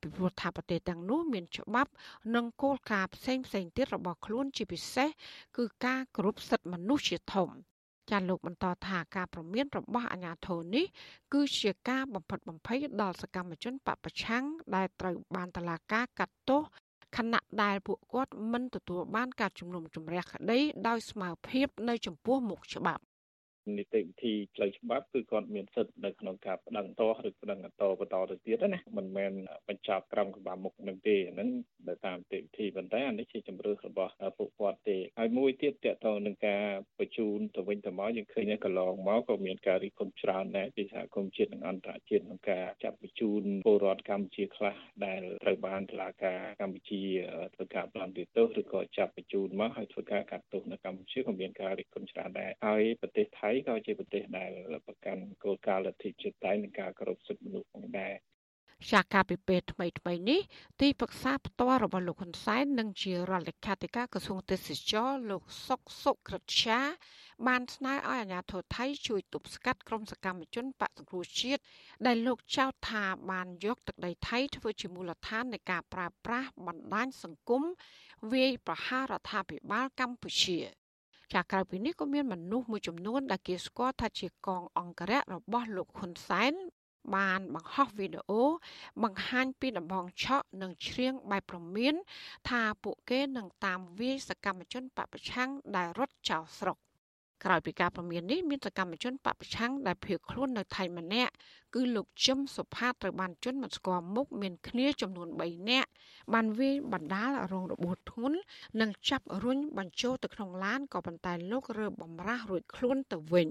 ពីព្រោះថាប្រទេសទាំងនោះមានច្បាប់ និងគោលការណ៍ផ្សេងផ្សេងទៀតរបស់ខ្លួនជាពិសេសគឺការគោរពសិទ្ធិមនុស្សជាធំ ចាលោកបន្តថាការប្រមានរបស់អាញាធរនេះ គឺជាការបំផិតបំភ័យដល់សកម្មជនបពប្រឆាំងដែលត្រូវបានតឡាការកាត់ទោសខណៈដែលពួកគាត់មិនទទួលបានការជំនុំជម្រះក្តីដោយស្មើភាពនៅចំពោះមុខច្បាប់ នីតិវិធីផ្លូវច្បាប់គឺគាត់មានសិទ្ធិនៅក្នុងការប្តឹងតោះឬប្តឹងតោបន្តទៅទៀតណាមិនមែនបញ្ចប់ក្រមក្បាលមុខនឹងទេហ្នឹងទៅតាមនីតិវិធីប៉ុន្តែអានេះជាជំរឿសរបស់ពួកគាត់ទេហើយមួយទៀតតកតងនឹងការបញ្ជូនទៅវិញទៅមកយើងឃើញកន្លងមកក៏មានការរិះគន់ច្រើនដែរពីសហគមន៍ជាតិនិងអន្តរជាតិក្នុងការចាប់បញ្ជូនពលរដ្ឋកម្ពុជាខ្លះដែលត្រូវបានតុលាការកម្ពុជាធ្វើការប្លន់ទោសឬក៏ចាប់បញ្ជូនមកហើយធ្វើការកាត់ទោសនៅកម្ពុជាក៏មានការរិះគន់ច្រើនដែរហើយប្រទេសថៃក៏ជាប្រទេសដែលប្រកាន់គោលការណ៍លទ្ធិជាតិតៃនិងការគោរពសិទ្ធិមនុស្សផងដែរជាការពិពេថ្មីថ្មីនេះទីប្រឹក្សាផ្ទាល់របស់លោកហ៊ុនសែននិងជារដ្ឋលេខាធិការក្រសួងទេសចរលោកសុកសុក្រិតជាបានស្នើឲ្យអាជ្ញាធរថៃជួយទប់ស្កាត់ក្រុមសកម្មជនបកសង្គ្រោះជាតិដែលលោកចោទថាបានយកទឹកដីថៃធ្វើជាមូលដ្ឋាននៃការប្រើប្រាស់បណ្ដាញសង្គមវាយប្រហាររដ្ឋាភិបាលកម្ពុជា ចាក្រៅពីនេះក៏មានមនុស្សមួយចំនួនដែលគេស្គាល់ថាជាកងអង្គរៈរបស់លោកហ៊ុនសែនបានបង្ហោះវីដេអូបង្ហាញពីដំបងឆក់និងច្រៀងបែបប្រមានថាពួកគេនឹងតាមវាយសកម្មជនបពប្រឆាំងដែលរត់ចោលស្រុក ក្រោយពីការព្រមាននេះមានសកម្មជនបពប្រឆាំងដែលភៀសខ្លួននៅថៃម្នាក់គឺលោកជឹមសុផាតត្រូវបានជន់មិនស្គាល់មុខមានគ្នាចំនួន3នាក់បានវាយបណ្ដាលរងរបួសធ្ងន់និងចាប់រុញបញ្ចូលទៅក្នុងឡានក៏ប៉ុន្តែលោករើបំរាស់រួចខ្លួនទៅវិញ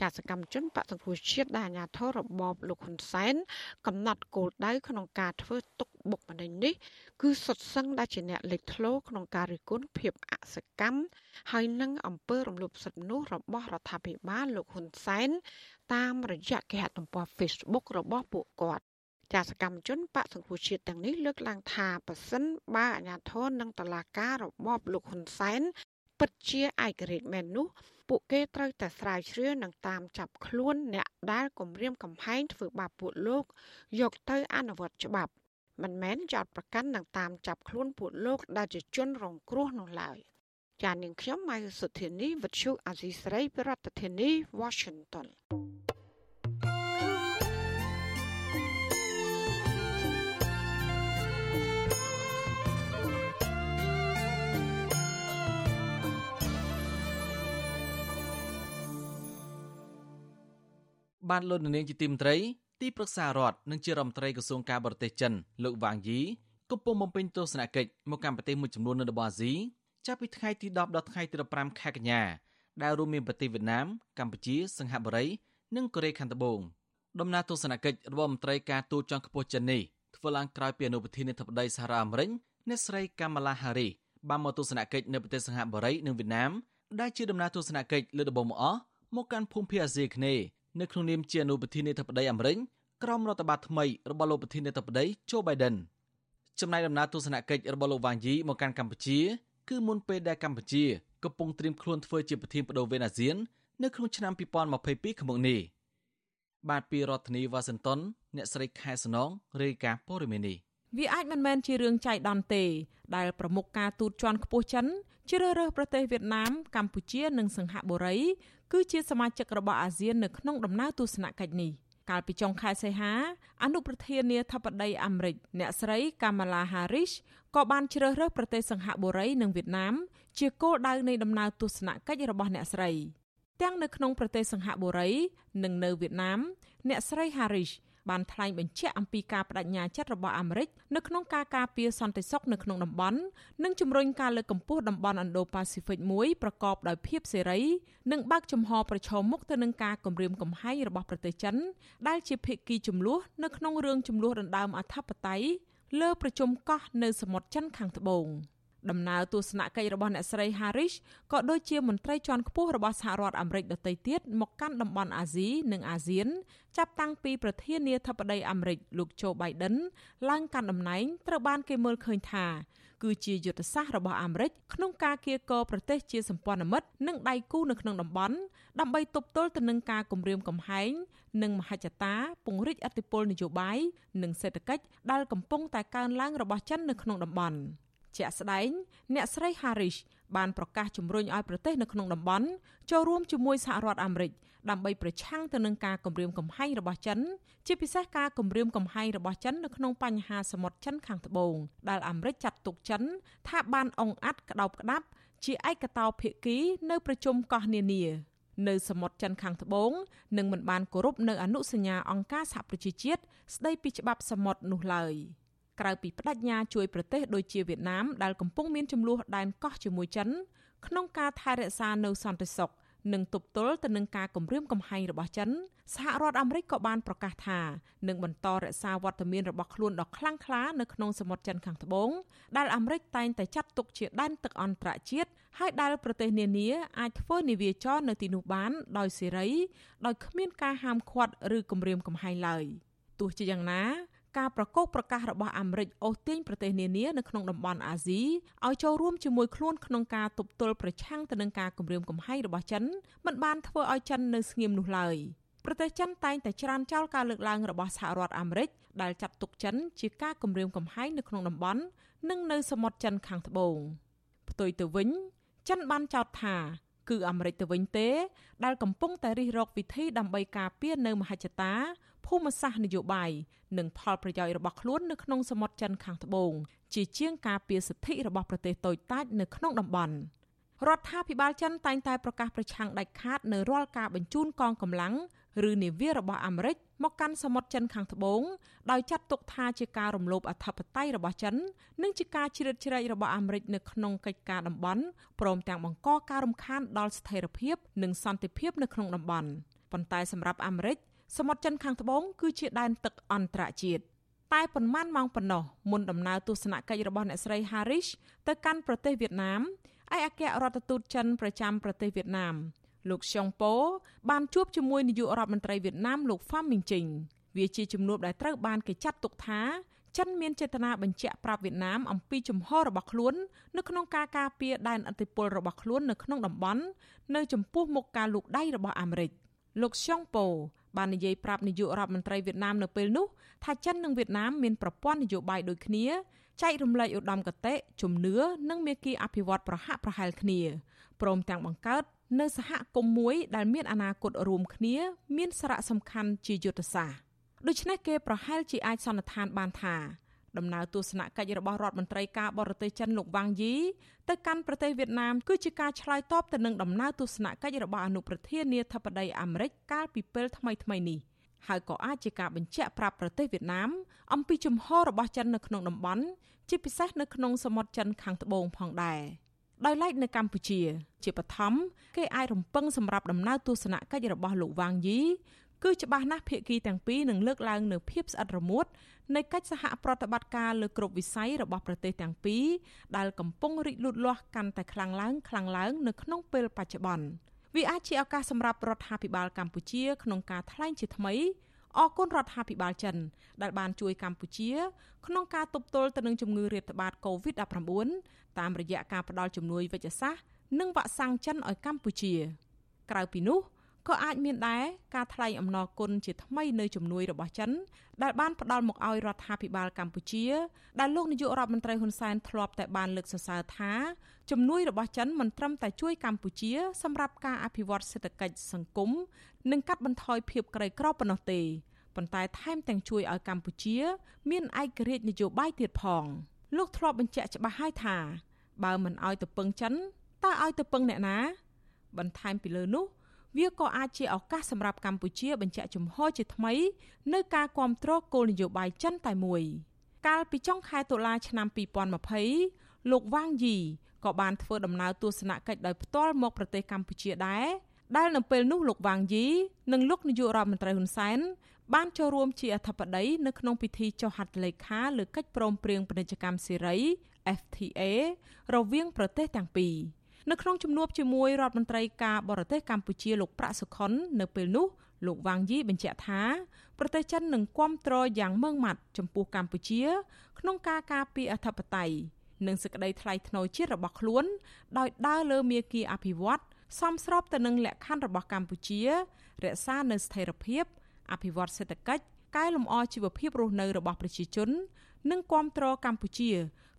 ចាសកម្មជនបកសង្គ្រោះជាតិដែលអាញាធររបបលោកហ៊ុនសែនកំណត់គោលដៅក្នុងការធ្វើទុកបុកម្នេញនេះគឺសុទ្ធសឹងដែលជាអ្នកលេចធ្លោក្នុងការរិះគន់ភាពអសកម្មហើយនឹងអំពើរំលោភសិទ្ធិមនុស្សរបស់រដ្ឋាភិបាលលោកហ៊ុនសែនតាមរយៈគេហទំព័រ Facebook របស់ពួកគាត់ចាសកម្មជនបកសង្គ្រោះជាតិទាំងនេះលើកឡើងថាប៉ះសិនបើអាញាធរនិងតឡាការរបបលោកហ៊ុនសែនពិតជាឯករាជ្យមែននោះ ពួកគេត្រូវតែស្រាវជ្រាវនិងតាមចាប់ខ្លួនអ្នកដែលគំរាមកំហែងធ្វើបាបពួកលោក យកទៅអនុវត្តច្បាប់មិនមែនចោតប្រកាន់និងតាមចាប់ខ្លួនពួកលោកដែលជាជនរងគ្រោះនោះឡើយចាននាងខ្ញុំម៉ៃសុធានីវិទ្យុអាស៊ីសេរីប្រធានាធិបតី Washington បានលោកនាងជាទីមត្រីទីប្រឹក្សារដ្ឋនិងជារដ្ឋមន្ត្រីក្រសួងការបរទេសចិនលោកវ៉ាងយីកំពុងបំពេញទស្សនកិច្ចមកកាន់ប្រទេសមួយចំនួននៅតំបន់អាស៊ីចាប់ពីថ្ងៃទី10ដល់ថ្ងៃទី15ខែកញ្ញាដែលរួមមានប្រទេសវៀតណាមកម្ពុជា សិង្ហបុរី និងកូរ៉េខាងត្បូងដំណើរទស្សនកិច្ចរបស់មន្ត្រីការទូតជាន់ខ្ពស់ចិននេះធ្វើឡើងក្រោយពីអនុប្រធានាធិបតីសហរដ្ឋអាមេរិកអ្នកស្រីកាម៉ាឡាហារីបានមកទស្សនកិច្ចនៅប្រទេសសិង្ហបុរីនិងវៀតណាមដែលជាដំណើរទស្សនកិច្ចលើកដំបូងមកអស់មកកាន់ភូមិភាគអាស៊ីអាគ្នេយ៍ នៅក្នុងនាមជាអនុប្រធានាធិបតីអាមេរិកក្រមរដ្ឋបាលថ្មីរបស់លោកប្រធានាធិបតី Joe Biden ចំណែកដំណើរទស្សនកិច្ចរបស់លោកវ៉ាងយីមកកាន់កម្ពុជាគឺមុនពេលដែលកម្ពុជាកំពុងត្រៀមខ្លួនធ្វើជាប្រធានបដូវវេនអាស៊ាន នៅក្នុងឆ្នាំ2022ខាងមុខនេះបាទពីរដ្ឋធានីវ៉ាស៊ីនតោនអ្នកស្រីខែសំណងរាយការណ៍ព័ត៌មាននេះវាអាចមិនមែនជារឿងចៃដន្យទេ ដែលប្រមុខការទូតជាន់ខ្ពស់ចិនជ្រើសរើសប្រទេសវៀតណាមកម្ពុជានិងសិង្ហបុរី គឺជាសមាជិករបស់អាស៊ាននៅក្នុងដំណើរទស្សនកិច្ចនេះកាលពីចុងខែសីហាអនុប្រធានាធិបតីអាមេរិកអ្នកស្រី Kamala Harris ក៏បានជ្រើសរើសប្រទេសសិង្ហបុរីនិងវៀតណាមជាគោលដៅនៃដំណើរទស្សនកិច្ចរបស់អ្នកស្រីទាំងនៅក្នុងប្រទេសសិង្ហបុរីនិងនៅវៀតណាមអ្នកស្រី Harris បានថ្លែងបញ្ជាក់អំពីការបដិញ្ញាចិត្តរបស់អាមេរិកនៅក្នុងការការពារសន្តិសុខនៅក្នុងតំបន់និងជំរុញការលើកកម្ពស់តំបន់ Indo-Pacific មួយប្រកបដោយភាពសេរីនិងបើកចំហប្រឈមមុខទៅនឹងការគំរាមកំហែងរបស់ប្រទេសចិនដែលជាភាគីចំនួននៅក្នុងរឿងចំនួនដណ្ដើមអធិបតេយ្យលើប្រជុំកោះនៅសមុទ្រចិនខាងត្បូង។ ដំណើរទស្សនកិច្ចរបស់អ្នកស្រី Harris ក៏ដូចជាមន្ត្រីជាន់ខ្ពស់របស់សហរដ្ឋអាមេរិកដទៃទៀតមកកាន់តំបន់អាស៊ីនិងអាស៊ាន ចាប់តាំងពីប្រធានាធិបតីអាមេរិកលោក Joe Biden ឡើងកាន់តំណែងត្រូវបានគេមើលឃើញថាគឺជាយុទ្ធសាស្ត្ររបស់អាមេរិកក្នុងការកៀរគរប្រទេសជាសម្ព័ន្ធមិត្តនិងដៃគូនៅក្នុងតំបន់ដើម្បីទប់ទល់ទៅនឹងការគំរាមកំហែងនិងមហិច្ឆតាពង្រីកអធិបុលនយោបាយនិងសេដ្ឋកិច្ចដែលកំពុងតែកើនឡើងរបស់ចិននៅក្នុងតំបន់។ ជាក់ស្ដែងអ្នកស្រី Harris បានប្រកាសជំរុញឲ្យប្រទេសនៅក្នុងតំបន់ចូលរួមជាមួយសហរដ្ឋអាមេរិកដើម្បីប្រឆាំងទៅនឹងការគំរាមកំហែងរបស់ចិន ជាពិសេសការគំរាមកំហែងរបស់ចិននៅក្នុងបញ្ហាសមុទ្រចិនខាងត្បូងដែលអាមេរិកចាត់ទុកចិន ថាបានអង្អាត់ក្តោបក្តាប់ ជាឯកតោភាគីនៅប្រជុំកោះនានានៅសមុទ្រចិនខាងត្បូងនិងមិនបានគោរពនៅអនុសញ្ញាអង្គការសហប្រជាជាតិស្ដីពីច្បាប់សមុទ្រនោះឡើយ។ ក្រៅពីបដិញ្ញាជួយប្រទេសដូចជាវៀតណាមដែលកំពុងមានចំនួនដែនកោះជាមួយចិនក្នុងការថែរក្សានៅសន្តិសុខនិងទប់ទល់ទៅនឹងការគំរាមកំហែងរបស់ចិនសហរដ្ឋអាមេរិកក៏បានប្រកាសថានឹងបន្តរក្សាវត្តមានរបស់ខ្លួនដ៏ខ្លាំងក្លានៅក្នុងសមុទ្រចិនខាងត្បូងដែលអាមេរិកតែងតែចាត់ទុកជាដែនទឹកអន្តរជាតិហើយដែលប្រទេសនានាអាចធ្វើនាវាចរនៅទីនោះបានដោយសេរីដោយគ្មានការហាមឃាត់ឬគំរាមកំហែងឡើយទោះជាយ៉ាងណា ការប្រកោកប្រកាសរបស់អាមេរិកអូសទាញប្រទេសនានានៅក្នុងតំបន់អាស៊ីឲ្យចូលរួមជាមួយខ្លួនក្នុងការទប់ទល់ប្រឆាំងទៅនឹងការគំរាមកំហែងរបស់ចិនមិនបានធ្វើឲ្យចិននៅស្ងៀមនោះឡើយប្រទេសចិនតែងតែច្រានចោលការលើកឡើងរបស់សហរដ្ឋអាមេរិកដែលចាត់ទុកចិនជាការគំរាមកំហែងនៅក្នុងតំបន់និងនៅសមុទ្រចិនខាងត្បូងផ្ទុយទៅវិញចិនបានចោទថាគឺអាមេរិកទៅវិញទេ ដែលកំពុងតែរិះរកវិធីដើម្បីការពារនៅមហិច្ឆតា ភូមិសាស្ត្រនយោបាយនិងផលប្រយោជន៍របស់ខ្លួននៅក្នុងសមុទ្រចិនខាងត្បូងជាជាងការពារសិទ្ធិរបស់ប្រទេសតូចតាចនៅក្នុងតំបន់រដ្ឋាភិបាលចិនតែងតែប្រកាសប្រឆាំងដាច់ខាតនៅរាល់ការបញ្ជូនកងកម្លាំងឬនាវារបស់អាមេរិកមកកាន់សមុទ្រចិនខាងត្បូងដោយចាត់ទុកថាជាការរំលោភអធិបតេយ្យរបស់ចិន និងជាការជ្រៀតជ្រែករបស់អាមេរិកនៅក្នុងកិច្ចការតំបន់ព្រមទាំងបង្កការរំខានដល់ស្ថិរភាពនិងសន្តិភាពនៅក្នុងតំបន់ប៉ុន្តែសម្រាប់អាមេរិក សមុទ្រចិនខាងត្បូងគឺជាដែនទឹកអន្តរជាតិតែប៉ុន្មានម៉ោងប៉ុណ្ណោះមុនដំណើរទស្សនកិច្ចរបស់អ្នកស្រី Harris ទៅកាន់ប្រទេសវៀតណាមឯកអគ្គរដ្ឋទូតចិនប្រចាំប្រទេសវៀតណាមលោកស៊ុងប៉ូបានជួបជាមួយនាយករដ្ឋមន្ត្រីវៀតណាមលោកហ្វាំមីងជីងវាជាជំនួបដែលត្រូវបានគេចាត់ទុកថាចិនមានចេតនាបញ្ជាក់ប្រាប់វៀតណាមអំពីជំហររបស់ខ្លួននៅក្នុងការការពារដែនអធិបុលរបស់ខ្លួននៅក្នុងតំបន់នៅចំពោះមុខការលូកដៃរបស់អាមេរិកលោកស៊ុងប៉ូ បាននិយាយប្រាប់នាយករដ្ឋមន្ត្រីវៀតណាមនៅពេលនោះថាចិននិងវៀតណាមមានប្រព័ន្ធនយោបាយដូចគ្នាចែករំលែកឧត្តមគតិជំនឿនិងមេគីអភិវឌ្ឍប្រហាក់ប្រហែលគ្នាព្រមទាំងបង្កើតនៅសហគមន៍មួយដែលមានអនាគតរួមគ្នា មានសារៈសំខាន់ជាយុទ្ធសាស្ត្រដូច្នេះគេប្រហែលជាអាចសន្និដ្ឋានបានថា ដំណើរទស្សនកិច្ចរបស់រដ្ឋមន្ត្រីការបរទេសចិនលោកវ៉ាងយីទៅកាន់ប្រទេសវៀតណាមគឺជាការឆ្លើយតបទៅនឹងដំណើរទស្សនកិច្ចរបស់អនុប្រធានាធិបតីអាមេរិកកាលពីពេលថ្មីៗនេះហើយក៏អាចជាការបញ្ជាក់ប្រាប់ប្រទេសវៀតណាមអំពីជំហររបស់ចិននៅក្នុងតំបន់ជាពិសេសនៅក្នុងសមុទ្រចិនខាងត្បូងផងដែរ។ដោយឡែកនៅកម្ពុជា ជាបឋមគេអាចរំពឹងសម្រាប់ដំណើរទស្សនកិច្ចរបស់លោកវ៉ាងយី គឺច្បាស់ណាស់ភាគីទាំងពីរនឹងលើកឡើងនៅភាពស្អិតរមួតនៃកិច្ចសហប្រតិបត្តិការលើគ្រប់វិស័យរបស់ប្រទេសទាំងពីរដែលកំពុងរីកលូតលាស់កាន់តែខ្លាំងឡើងខ្លាំងឡើងនៅក្នុងពេលបច្ចុប្បន្នវាអាចជាឱកាសសម្រាប់រដ្ឋាភិបាលកម្ពុជាក្នុងការថ្លែងជាថ្មីអរគុណរដ្ឋាភិបាលចិនដែលបានជួយកម្ពុជា ក្នុងការទប់ទល់ទៅនឹងជំងឺរាតត្បាត COVID-19 តាមរយៈការផ្តល់ជំនួយវិជ្ជសាស្ត្រនិងវ៉ាក់សាំងចិនឲ្យកម្ពុជា ក្រៅពីនោះ ក៏អាចមានដែរការថ្លែងអំណរគុណជាថ្មីនៅជំនួយរបស់ចិនដែលបានផ្ដល់មកឲ្យរដ្ឋាភិបាលកម្ពុជាដែលលោកនាយករដ្ឋមន្ត្រីហ៊ុនសែនធ្លាប់តែបានលើកសរសើរថាជំនួយរបស់ចិនមិនត្រឹមតែជួយកម្ពុជាសម្រាប់ការអភិវឌ្ឍសេដ្ឋកិច្ចសង្គមនិងកាត់បន្ថយភាពក្រីក្រប៉ុណ្ណោះទេប៉ុន្តែថែមទាំងជួយឲ្យកម្ពុជា មានឯករាជ្យនយោបាយទៀតផងលោកធ្លាប់បញ្ជាក់ច្បាស់ហើយថា បើមិនឲ្យទៅពឹងចិនតើឲ្យទៅពឹងអ្នកណា បន្ថែមពីលើនោះ វាក៏អាចជាឱកាសសម្រាប់កម្ពុជាបញ្ជាក់ជំហរជាថ្មីនៅការគ្រប់គ្រងគោលនយោបាយចិនតែមួយកាលពីចុងខែតុលាឆ្នាំ2020លោកវ៉ាងយីក៏បានធ្វើដំណើរទស្សនកិច្ចដោយផ្ទាល់មកប្រទេសកម្ពុជាដែរដែលនៅពេលនោះលោកវ៉ាងយីនិងលោកនាយករដ្ឋមន្ត្រីហ៊ុនសែនបានចូលរួមជាអធិបតីនៅក្នុងពិធីចុះហត្ថលេខាលើកិច្ចព្រមព្រៀងពាណិជ្ជកម្មសេរី FTA រវាងប្រទេសទាំងពីរ នៅក្នុងជំនួបជាមួយរដ្ឋមន្ត្រីការបរទេសកម្ពុជាលោកប្រាក់សុខុននៅពេលនោះលោកវ៉ាងយីបញ្ជាក់ថាប្រទេសចិននឹងគ្រប់គ្រងយ៉ាងម៉ឺងម៉ាត់ចំពោះកម្ពុជា ក្នុងការការពារអធិបតេយ្យនិងសេចក្តីថ្លៃថ្នូរជាតិរបស់ខ្លួន ដោយដើរលើមាគ៌ាអភិវឌ្ឍសមស្របទៅនឹងលក្ខខណ្ឌរបស់កម្ពុជា រក្សានៅស្ថិរភាព អភិវឌ្ឍសេដ្ឋកិច្ចកែលម្អជីវភាពរស់នៅរបស់ប្រជាជន និងគ្រប់គ្រងកម្ពុជា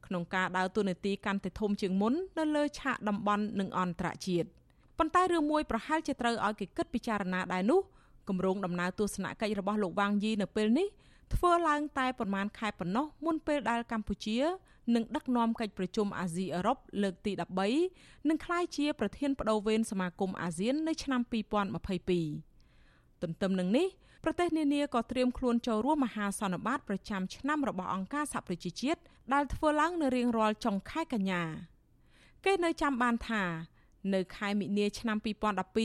ក្នុងការដើរតួនាទីកាន់តែធំជាងមុននៅលើឆាកតំបន់និងអន្តរជាតិប៉ុន្តែរឿងមួយប្រហែលជាត្រូវឲ្យគេគិតពិចារណាដែរនោះគម្រោងដំណើរទស្សនកិច្ចរបស់លោកវ៉ាងយីនៅពេលនេះធ្វើឡើងតែប្រមាណខែប៉ុណ្ណោះមុនពេលដែលកម្ពុជានឹងដឹកនាំកិច្ចប្រជុំអាស៊ីអឺរ៉ុបលើកទី13និងក្លាយជាប្រធានបដូវវេនសមាគមអាស៊ាននៅឆ្នាំ2022ទន្ទឹមនឹងនេះប្រទេសនានាក៏ត្រៀមខ្លួនចូលរួមមហាសន្និបាតប្រចាំឆ្នាំរបស់អង្គការសហប្រជាជាតិ ដែលធ្វើឡើងនៅរៀងរាល់ចុងខែកញ្ញាគេនៅចាំបានថា នៅខែមិនិនាឆ្នាំ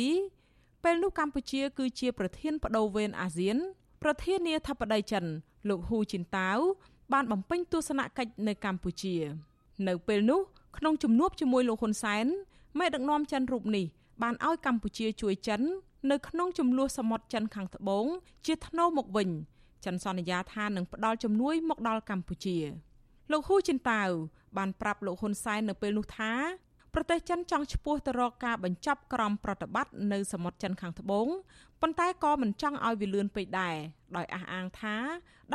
2012ពេលនោះកម្ពុជា គឺជាប្រធានបដូវវេនអាស៊ាន ប្រធានាធិបតីចិន លោកហ៊ូជីនតាវបានបំពេញទស្សនកិច្ចនៅកម្ពុជា នៅពេលនោះក្នុងជំនួបជាមួយលោកហ៊ុនសែនមេដឹកនាំចិនរូបនេះបានឲ្យកម្ពុជាជួយចិន នៅក្នុងចំនួនសមុទ្រចិនខាងត្បូងជាថ្នូរមកវិញចិនសន្យាថានឹងផ្ដល់ជំនួយមកដល់កម្ពុជា លោកហ៊ូចិនតាវបានប្រាប់លោកហ៊ុនសែននៅពេលនោះថាប្រទេសចិនចង់ឈ្មោះទៅរកការបញ្ចប់ក្រមប្រតិបត្តិនៅសមុទ្រចិនខាងត្បូងប៉ុន្តែក៏មិនចង់ឲ្យវាលឿនពេកដែរដោយអះអាងថា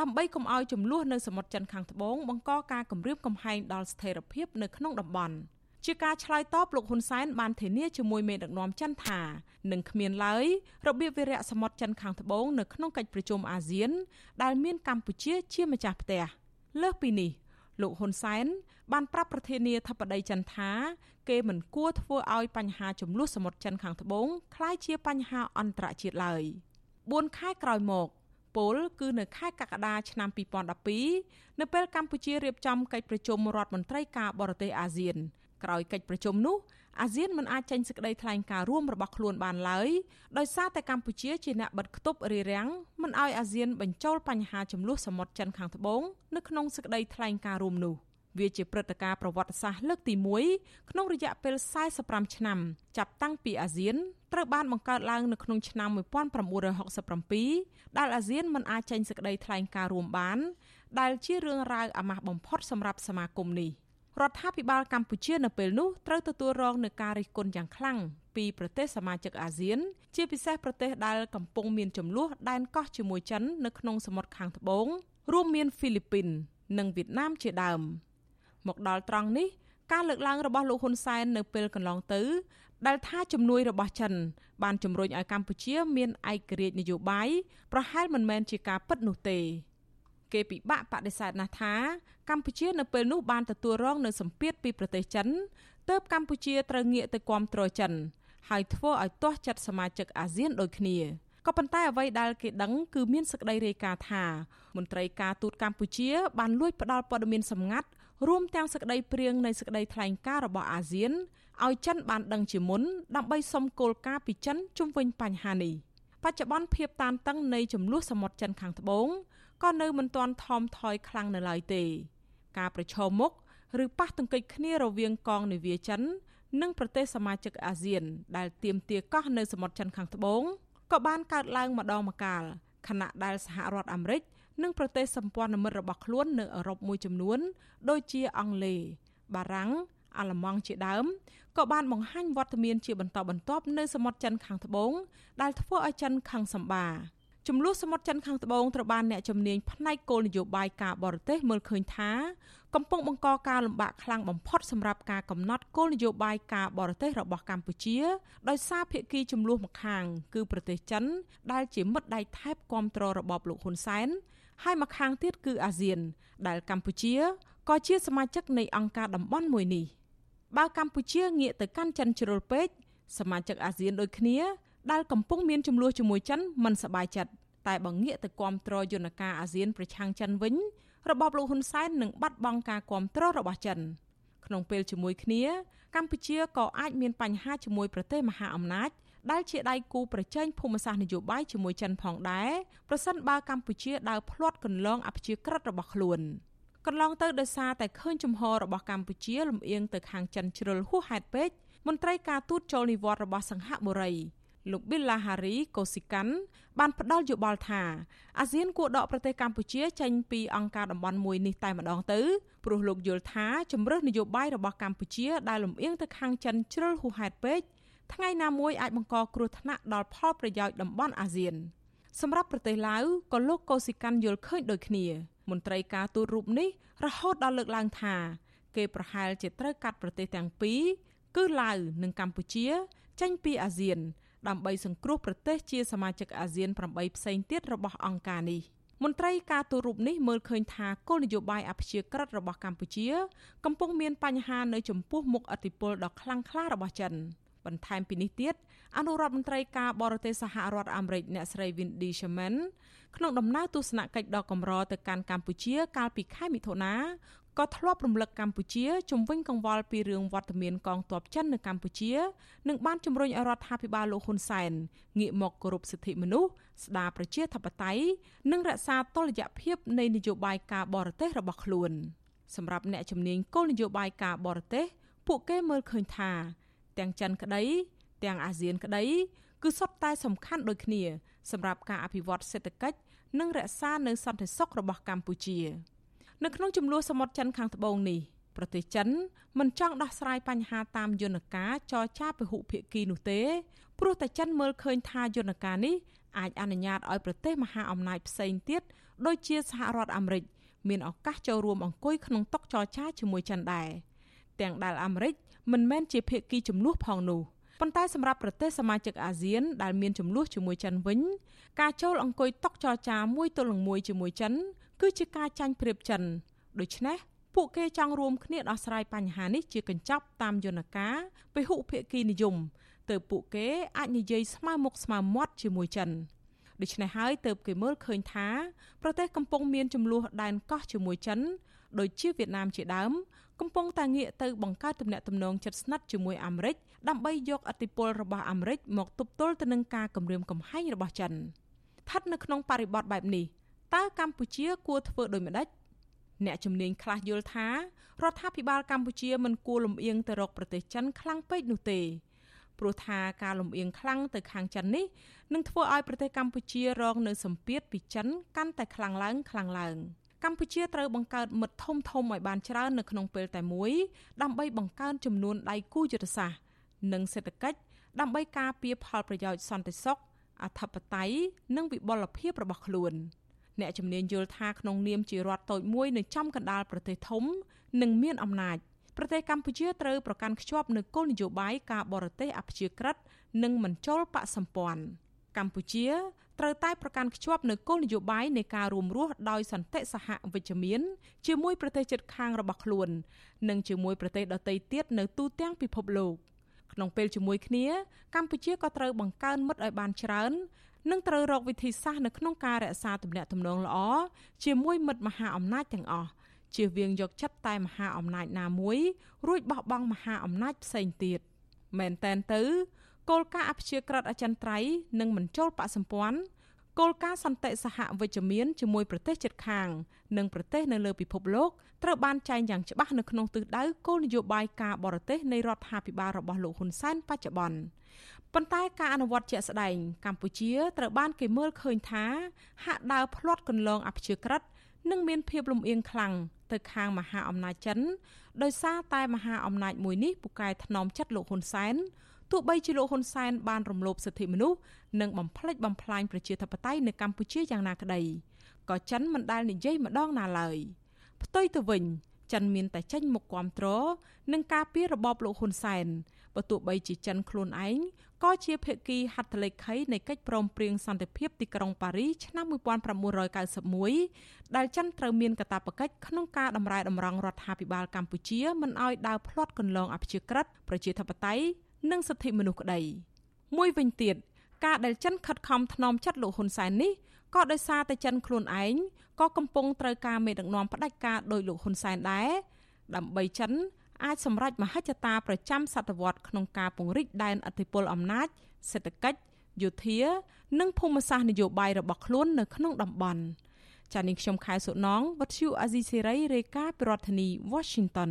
ដើម្បីកុំឲ្យចំនួននៅសមុទ្រចិនខាងត្បូងបង្កការគំរាមកំហែងដល់ស្ថិរភាពនៅក្នុងតំបន់ជាការឆ្លើយតបលោកហ៊ុនសែនបានធានាជាមួយមេដឹកនាំចិនថានឹងគ្មានឡើយរបៀបវិរៈសមុទ្រចិនខាងត្បូងនៅក្នុងកិច្ចប្រជុំអាស៊ានដែលមានកម្ពុជាជាម្ចាស់ផ្ទះលើសពីនេះ លោកហ៊ុនសែនបានប្រាប់ប្រធានាធិបតីចិនថាគេមិនគួរធ្វើឲ្យបញ្ហាចំនួនសមុទ្រចិនខាងត្បូងคล้ายជាបញ្ហាអន្តរជាតិឡើយ4ខែក្រោយមកពលគឺនៅខែកក្កដាឆ្នាំ2012នៅពេលកម្ពុជារៀបចំកិច្ចប្រជុំរដ្ឋមន្ត្រីការបរទេសអាស៊ានក្រោយកិច្ចប្រជុំនោះ អាស៊ានមិនអាចចេញសេចក្តីថ្លែងការណ៍រួមរបស់ខ្លួនបានឡើយដោយសារតែកម្ពុជាជាអ្នកបិទគប់រារាំងមិនឲ្យអាស៊ានបញ្ចូលបញ្ហាចំនួនសមុទ្រចិនខាងត្បូងនៅក្នុងសេចក្តីថ្លែងការណ៍រួមនោះវាជាព្រឹត្តិការណ៍ប្រវត្តិសាស្ត្រលើកទី1ក្នុងរយៈពេល45ឆ្នាំចាប់តាំងពីអាស៊ានត្រូវបានបង្កើតឡើងនៅក្នុងឆ្នាំ1967ដែលអាស៊ានមិនអាចចេញសេចក្តីថ្លែងការណ៍រួមបានដែលជារឿងរ៉ាវអាម៉ាស់បំផុតសម្រាប់សមាគមនេះ។ រដ្ឋាភិបាលកម្ពុជានៅពេលនោះត្រូវទទួលរងនឹងការរិះគន់យ៉ាងខ្លាំងពីប្រទេសសមាជិកអាស៊ាន ជាពិសេសប្រទេសដែលកំពុងមានចំនួនដែនកោះជាមួយចិននៅក្នុងសមុទ្រខាងត្បូង រួមមានហ្វីលីពីន និងវៀតណាមជាដើម មកដល់ត្រង់នេះការលើកឡើងរបស់លោកហ៊ុនសែននៅពេលកន្លងទៅដែលថាជំនួយរបស់ចិន បានជំរុញឲ្យកម្ពុជាមានឯករាជ្យនយោបាយប្រហែលមិនមែនជាការពិតនោះទេ គេពិបាកបដិសេធណាស់ថាកម្ពុជានៅពេលនោះបានទទួលរងនៅសម្ពាធពីប្រទេសចិនទើបកម្ពុជាត្រូវងាកទៅគាំទ្រចិន ហើយធ្វើឲ្យទាស់ចិត្តសមាជិកអាស៊ានដូចគ្នាក៏ប៉ុន្តែអ្វីដែលគេដឹងគឺមានសេចក្តីរាយការណ៍ថាមន្ត្រីការទូតកម្ពុជាបានលួចផ្ដាល់ព័ត៌មានសម្ងាត់រួមទាំងសេចក្តីព្រៀងនៃសេចក្តីថ្លែងការណ៍របស់អាស៊ានឲ្យចិនបានដឹងជាមុនដើម្បីសុំគោលការណ៍ពីចិនជុំវិញបញ្ហានេះបច្ចុប្បន្នភាពតានតឹងនៃចំនួនសមុទ្រចិនខាងត្បូង ក៏នៅមិនទាន់ថមថយខ្លាំងនៅឡើយទេ ការប្រឈមមុខឬប៉ះទង្គិចគ្នារវាងកងនាវាចិន និងប្រទេសសមាជិកអាស៊ាន ដែលទាមទារកោះនៅសមុទ្រចិនខាងត្បូងក៏បានកើតឡើងម្ដងម្កាលខណៈដែលសហរដ្ឋអាមេរិកនិងប្រទេសសម្ព័ន្ធមិត្តរបស់ខ្លួននៅអឺរ៉ុបមួយចំនួន ដូចជាអង់គ្លេសបារាំងអាល្លឺម៉ង់ជាដើមក៏បានបង្ហាញវត្តមានជាបន្តបន្ទាប់នៅសមុទ្រចិនខាងត្បូងដែលធ្វើឲ្យចិនខឹងសម្បា ចំនួនសមុទ្រចិនខាងត្បូងត្រូវបានអ្នកជំនាញផ្នែកគោលនយោបាយការបរទេសមើលឃើញថាកំពុងបង្កការលំបាកខ្លាំងបំផុតសម្រាប់ការកំណត់គោលនយោបាយការបរទេសរបស់កម្ពុជាដោយសារភាគីចំនួនម្ខាង គឺប្រទេសចិន ដែលជាមិត្តដៃថែបគ្រប់គ្រងរបបលោកហ៊ុនសែនហើយម្ខាងទៀតគឺអាស៊ាន ដែលកម្ពុជាក៏ជាសមាជិកនៃអង្គការតំបន់មួយនេះបើកម្ពុជាងាកទៅកាន់ចិនជ្រុលពេកសមាជិកអាស៊ានដូចគ្នា ដែលកំពុងមានចំនួនជាមួយចិនមិនសบายចិត្តតែបើងាកទៅគាំទ្រយន្តការអាស៊ានប្រឆាំងចិនវិញរបបលោកហ៊ុនសែននឹងបាត់បង់ការគាំទ្ររបស់ចិន ក្នុងពេលជាមួយគ្នាកម្ពុជាក៏អាចមានបញ្ហាជាមួយប្រទេសមហាអំណាចដែលជាដៃគូប្រជែងភូមិសាស្ត្រនយោបាយជាមួយចិនផងដែរប្រសិនបើកម្ពុជាដើរភ្លាត់កន្លងអព្យាក្រឹតរបស់ខ្លួនកន្លងទៅដោយសារតែឃើញជំហររបស់កម្ពុជាលំអៀងទៅខាងចិនជ្រុលហួសហេតុពេកមន្ត្រីការទូតចូលនិវត្តន៍របស់សង្ហបុរី លោក Bill Lahari កូស៊ីកាន់បានផ្ដល់យោបល់ថាអាស៊ានគួរដកប្រទេសកម្ពុជាចេញពីអង្គការតំបន់មួយនេះតែម្ដងទៅព្រោះលោកយល់ថាជំរើសនយោបាយរបស់កម្ពុជាដែលលំអៀងទៅខាងចិនជ្រុលហួសហេតុពេកថ្ងៃណាមួយអាចបង្កគ្រោះថ្នាក់ដល់ផលប្រយោជន៍តំបន់អាស៊ានសម្រាប់ប្រទេសឡាវក៏លោកកូស៊ីកាន់យល់ឃើញដូចគ្នា មន្ត្រីការទូតរូបនេះរហូតដល់លើកឡើងថាគេប្រហែលជាត្រូវកាត់ប្រទេសទាំងពីរគឺឡាវនិងកម្ពុជា ចេញពីអាស៊ាន ដើម្បីសង្គ្រោះប្រទេសជាសមាជិកអាស៊ាន8ផ្សេងទៀតរបស់អង្គការនេះមន្ត្រីការទូតរូបនេះមើលឃើញថាគោលនយោបាយអព្យាក្រឹតរបស់កម្ពុជា កំពុងមានបញ្ហានៅចំពោះមុខអធិបុលដ៏ខ្លាំងក្លារបស់ចិនបន្ថែមពីនេះទៀតអនុរដ្ឋមន្ត្រីការបរទេសសហរដ្ឋអាមេរិកអ្នកស្រី Wendy Sherman ក្នុងដំណើរទស្សនកិច្ចដ៏កម្រទៅកាន់កម្ពុជា កាលពីខែមិថុនា ក៏ធ្លាប់រំលឹកកម្ពុជាជំវិញកង្វល់ពីរឿងវត្តមានកងទ័ពចិននៅកម្ពុជានិងបានជំរុញឲ្យរដ្ឋាភិបាលលោកហ៊ុនសែនងាកមកគោរពសិទ្ធិមនុស្សស្ដារប្រជាធិបតេយ្យនិងរក្សាតុល្យភាពនៃនយោបាយការបរទេសរបស់ខ្លួនសម្រាប់អ្នកជំនាញគោលនយោបាយការបរទេសពួកគេមើលឃើញថា ទាំងចិនក្តីទាំងអាស៊ានក្តីគឺសុទ្ធតែសំខាន់ដូចគ្នា សម្រាប់ការអភិវឌ្ឍសេដ្ឋកិច្ចនិងរក្សានៅសន្តិសុខរបស់កម្ពុជា នៅក្នុងចំនួនសមុទ្រចិនខាងត្បូងនេះប្រទេសចិនមិនចង់ដោះស្រាយបញ្ហាតាមយន្តការចរចាពហុភាគីនោះទេព្រោះតែចិនមើលឃើញថាយន្តការនេះអាចអនុញ្ញាតឲ្យប្រទេសមហាអំណាចផ្សេងទៀតដូចជាសហរដ្ឋអាមេរិកមានឱកាសចូលរួមអង្គុយក្នុងតុចរចាជាមួយចិនដែរទាំងដែលអាមេរិកមិនមែនជាភាគីចំនួនផងនោះប៉ុន្តែសម្រាប់ប្រទេសសមាជិកអាស៊ានដែលមានចំនួនជាមួយចិនវិញការចូលអង្គុយតុចរចាមួយទល់នឹងមួយជាមួយចិន គឺជាការចាញ់ប្រៀបចិនដូច្នេះពួកគេចង់រួមគ្នាដោះស្រាយបញ្ហានេះជាកញ្ចប់តាមយន្តការពហុភាគីនិយមទើបពួកគេអាចនិយាយស្មើមុខស្មើមាត់ជាមួយចិនដូច្នេះហើយទើបគេមើលឃើញថាប្រទេសកំពុងមានចំនួនដែនកោះជាមួយចិនដូចជាវៀតណាមជាដើមកំពុងតែងាកទៅបង្កើតទំនាក់ទំនងជិតស្និទ្ធជាមួយអាមេរិកដើម្បីយកអធិបុលរបស់អាមេរិកមកទប់ទល់ទៅនឹងការគំរាមកំហែងរបស់ចិនស្ថិតនៅក្នុងបរិបទបែបនេះ តើកម្ពុជាគួរធ្វើដូចម្តេចអ្នកជំនាញខ្លះយល់ថារដ្ឋាភិបាលកម្ពុជាមិនគួរលំអៀងទៅរកប្រទេសចិនខ្លាំងពេកនោះទេព្រោះថាការលំអៀងខ្លាំងទៅខាងចិននេះនឹងធ្វើឲ្យប្រទេសកម្ពុជារងនៅសម្ពាធពីចិនកាន់តែខ្លាំងឡើងខ្លាំងឡើងកម្ពុជាត្រូវបង្កើតមិត្តធំធំឲ្យបានច្រើននៅក្នុងពេលតែមួយដើម្បីបង្កើនចំនួនដៃគូយុទ្ធសាស្ត្រនិងសេដ្ឋកិច្ចដើម្បីការពារផលប្រយោជន៍សន្តិសុខអធិបតេយ្យនិងវិបុលភាពរបស់ខ្លួន អ្នកជំនាញយល់ថាក្នុងនាមជារដ្ឋតូចមួយនៅចំកណ្ដាលប្រទេសធំនិងមានអំណាចប្រទេសកម្ពុជាត្រូវប្រកាន់ខ្ជាប់នូវគោលនយោបាយការបរទេសអព្យាក្រឹតនិងមិនចូលបកសម្ព័ន្ធកម្ពុជាត្រូវតែប្រកាន់ខ្ជាប់នូវគោលនយោបាយនៃការរួមរស់ដោយសន្តិសហវិជ្ជមានជាមួយប្រទេសជិតខាងរបស់ខ្លួន និងជាមួយប្រទេសដទៃទៀតនៅទូទាំងពិភពលោកក្នុងពេលជាមួយគ្នាកម្ពុជាក៏ត្រូវបង្កើនមិត្តឲ្យបានច្រើន និងត្រូវរកវិធីសាស្ត្រនៅក្នុងការរក្សាទំនាក់ទំនងល្អជាមួយមិត្តមហាអំណាចទាំងអស់ជៀសវាងយកចិត្តតែមហាអំណាចណាមួយ រួចបោះបង់មហាអំណាចផ្សេងទៀតមែនតែនទៅគោលការណ៍អព្យាក្រឹតអចិន្ត្រៃយ៍និងមិនចូលបកសម្ព័ន្ធ គោលការណ៍សន្តិសហវិជ្ជមានជាមួយប្រទេសជិតខាង និងប្រទេសនៅលើពិភពលោកត្រូវបានចែងយ៉ាងច្បាស់នៅក្នុងទិសដៅគោលនយោបាយការបរទេសនៃរដ្ឋាភិបាលរបស់លោកហ៊ុនសែនបច្ចុប្បន្នប៉ុន្តែការអនុវត្តជាក់ស្ដែងកម្ពុជាត្រូវបានគេមើលឃើញថាហាក់ដើរផ្លាត់កន្លងអព្យាក្រឹតនិងមានភាពលំអៀងខ្លាំងទៅខាងមហាអំណាចចិនដោយសារតែមហាអំណាចមួយនេះពូកែថ្នមចិត្តលោកហ៊ុនសែន ទោះបីជាលោកហ៊ុនសែនបានរំលោភសិទ្ធិមនុស្សនិងបំផ្លិចបំផ្លាញប្រជាធិបតេយ្យនៅកម្ពុជាយ៉ាងណាក្តីក៏ចិនមិនដែលនិយាយម្ដងណាឡើយផ្ទុយទៅវិញចិនមានតែចេញមុខគាំទ្រនឹងការពីរបបលោកហ៊ុនសែនបើទោះបីជាចិនខ្លួនឯងក៏ជាភាគីហត្ថលេខីនៃកិច្ចព្រមព្រៀងសន្តិភាពទីក្រុងប៉ារីសឆ្នាំ1991ដែលចិនត្រូវមានកាតព្វកិច្ចក្នុងការតម្រែតម្រង់រដ្ឋាភិបាលកម្ពុជាមិនឲ្យដើរផ្លាត់កន្លងអព្យាក្រឹតប្រជាធិបតេយ្យ និងសិទ្ធិមនុស្សក្តីមួយវិញទៀតការដែលចិនខិតខំថ្នមចិត្តលោកហ៊ុនសែននេះក៏ដោយសារតែចិនខ្លួនឯងក៏កំពុងត្រូវការមេដឹកនាំផ្ដាច់ការដោយលោកហ៊ុនសែនដែរដើម្បីចិនអាចសម្រេចមហិច្ឆតាប្រចាំសតវត្សក្នុងការពង្រីកដែនអធិបតេយ្យអំណាចសេដ្ឋកិច្ចយោធា និងភូមិសាស្ត្រនយោបាយរបស់ខ្លួននៅក្នុងតំបន់ចា៎នាងខ្ញុំខែសុណងវັດឈូអាស៊ីសេរីរាយការណ៍ពីរដ្ឋធានី Washington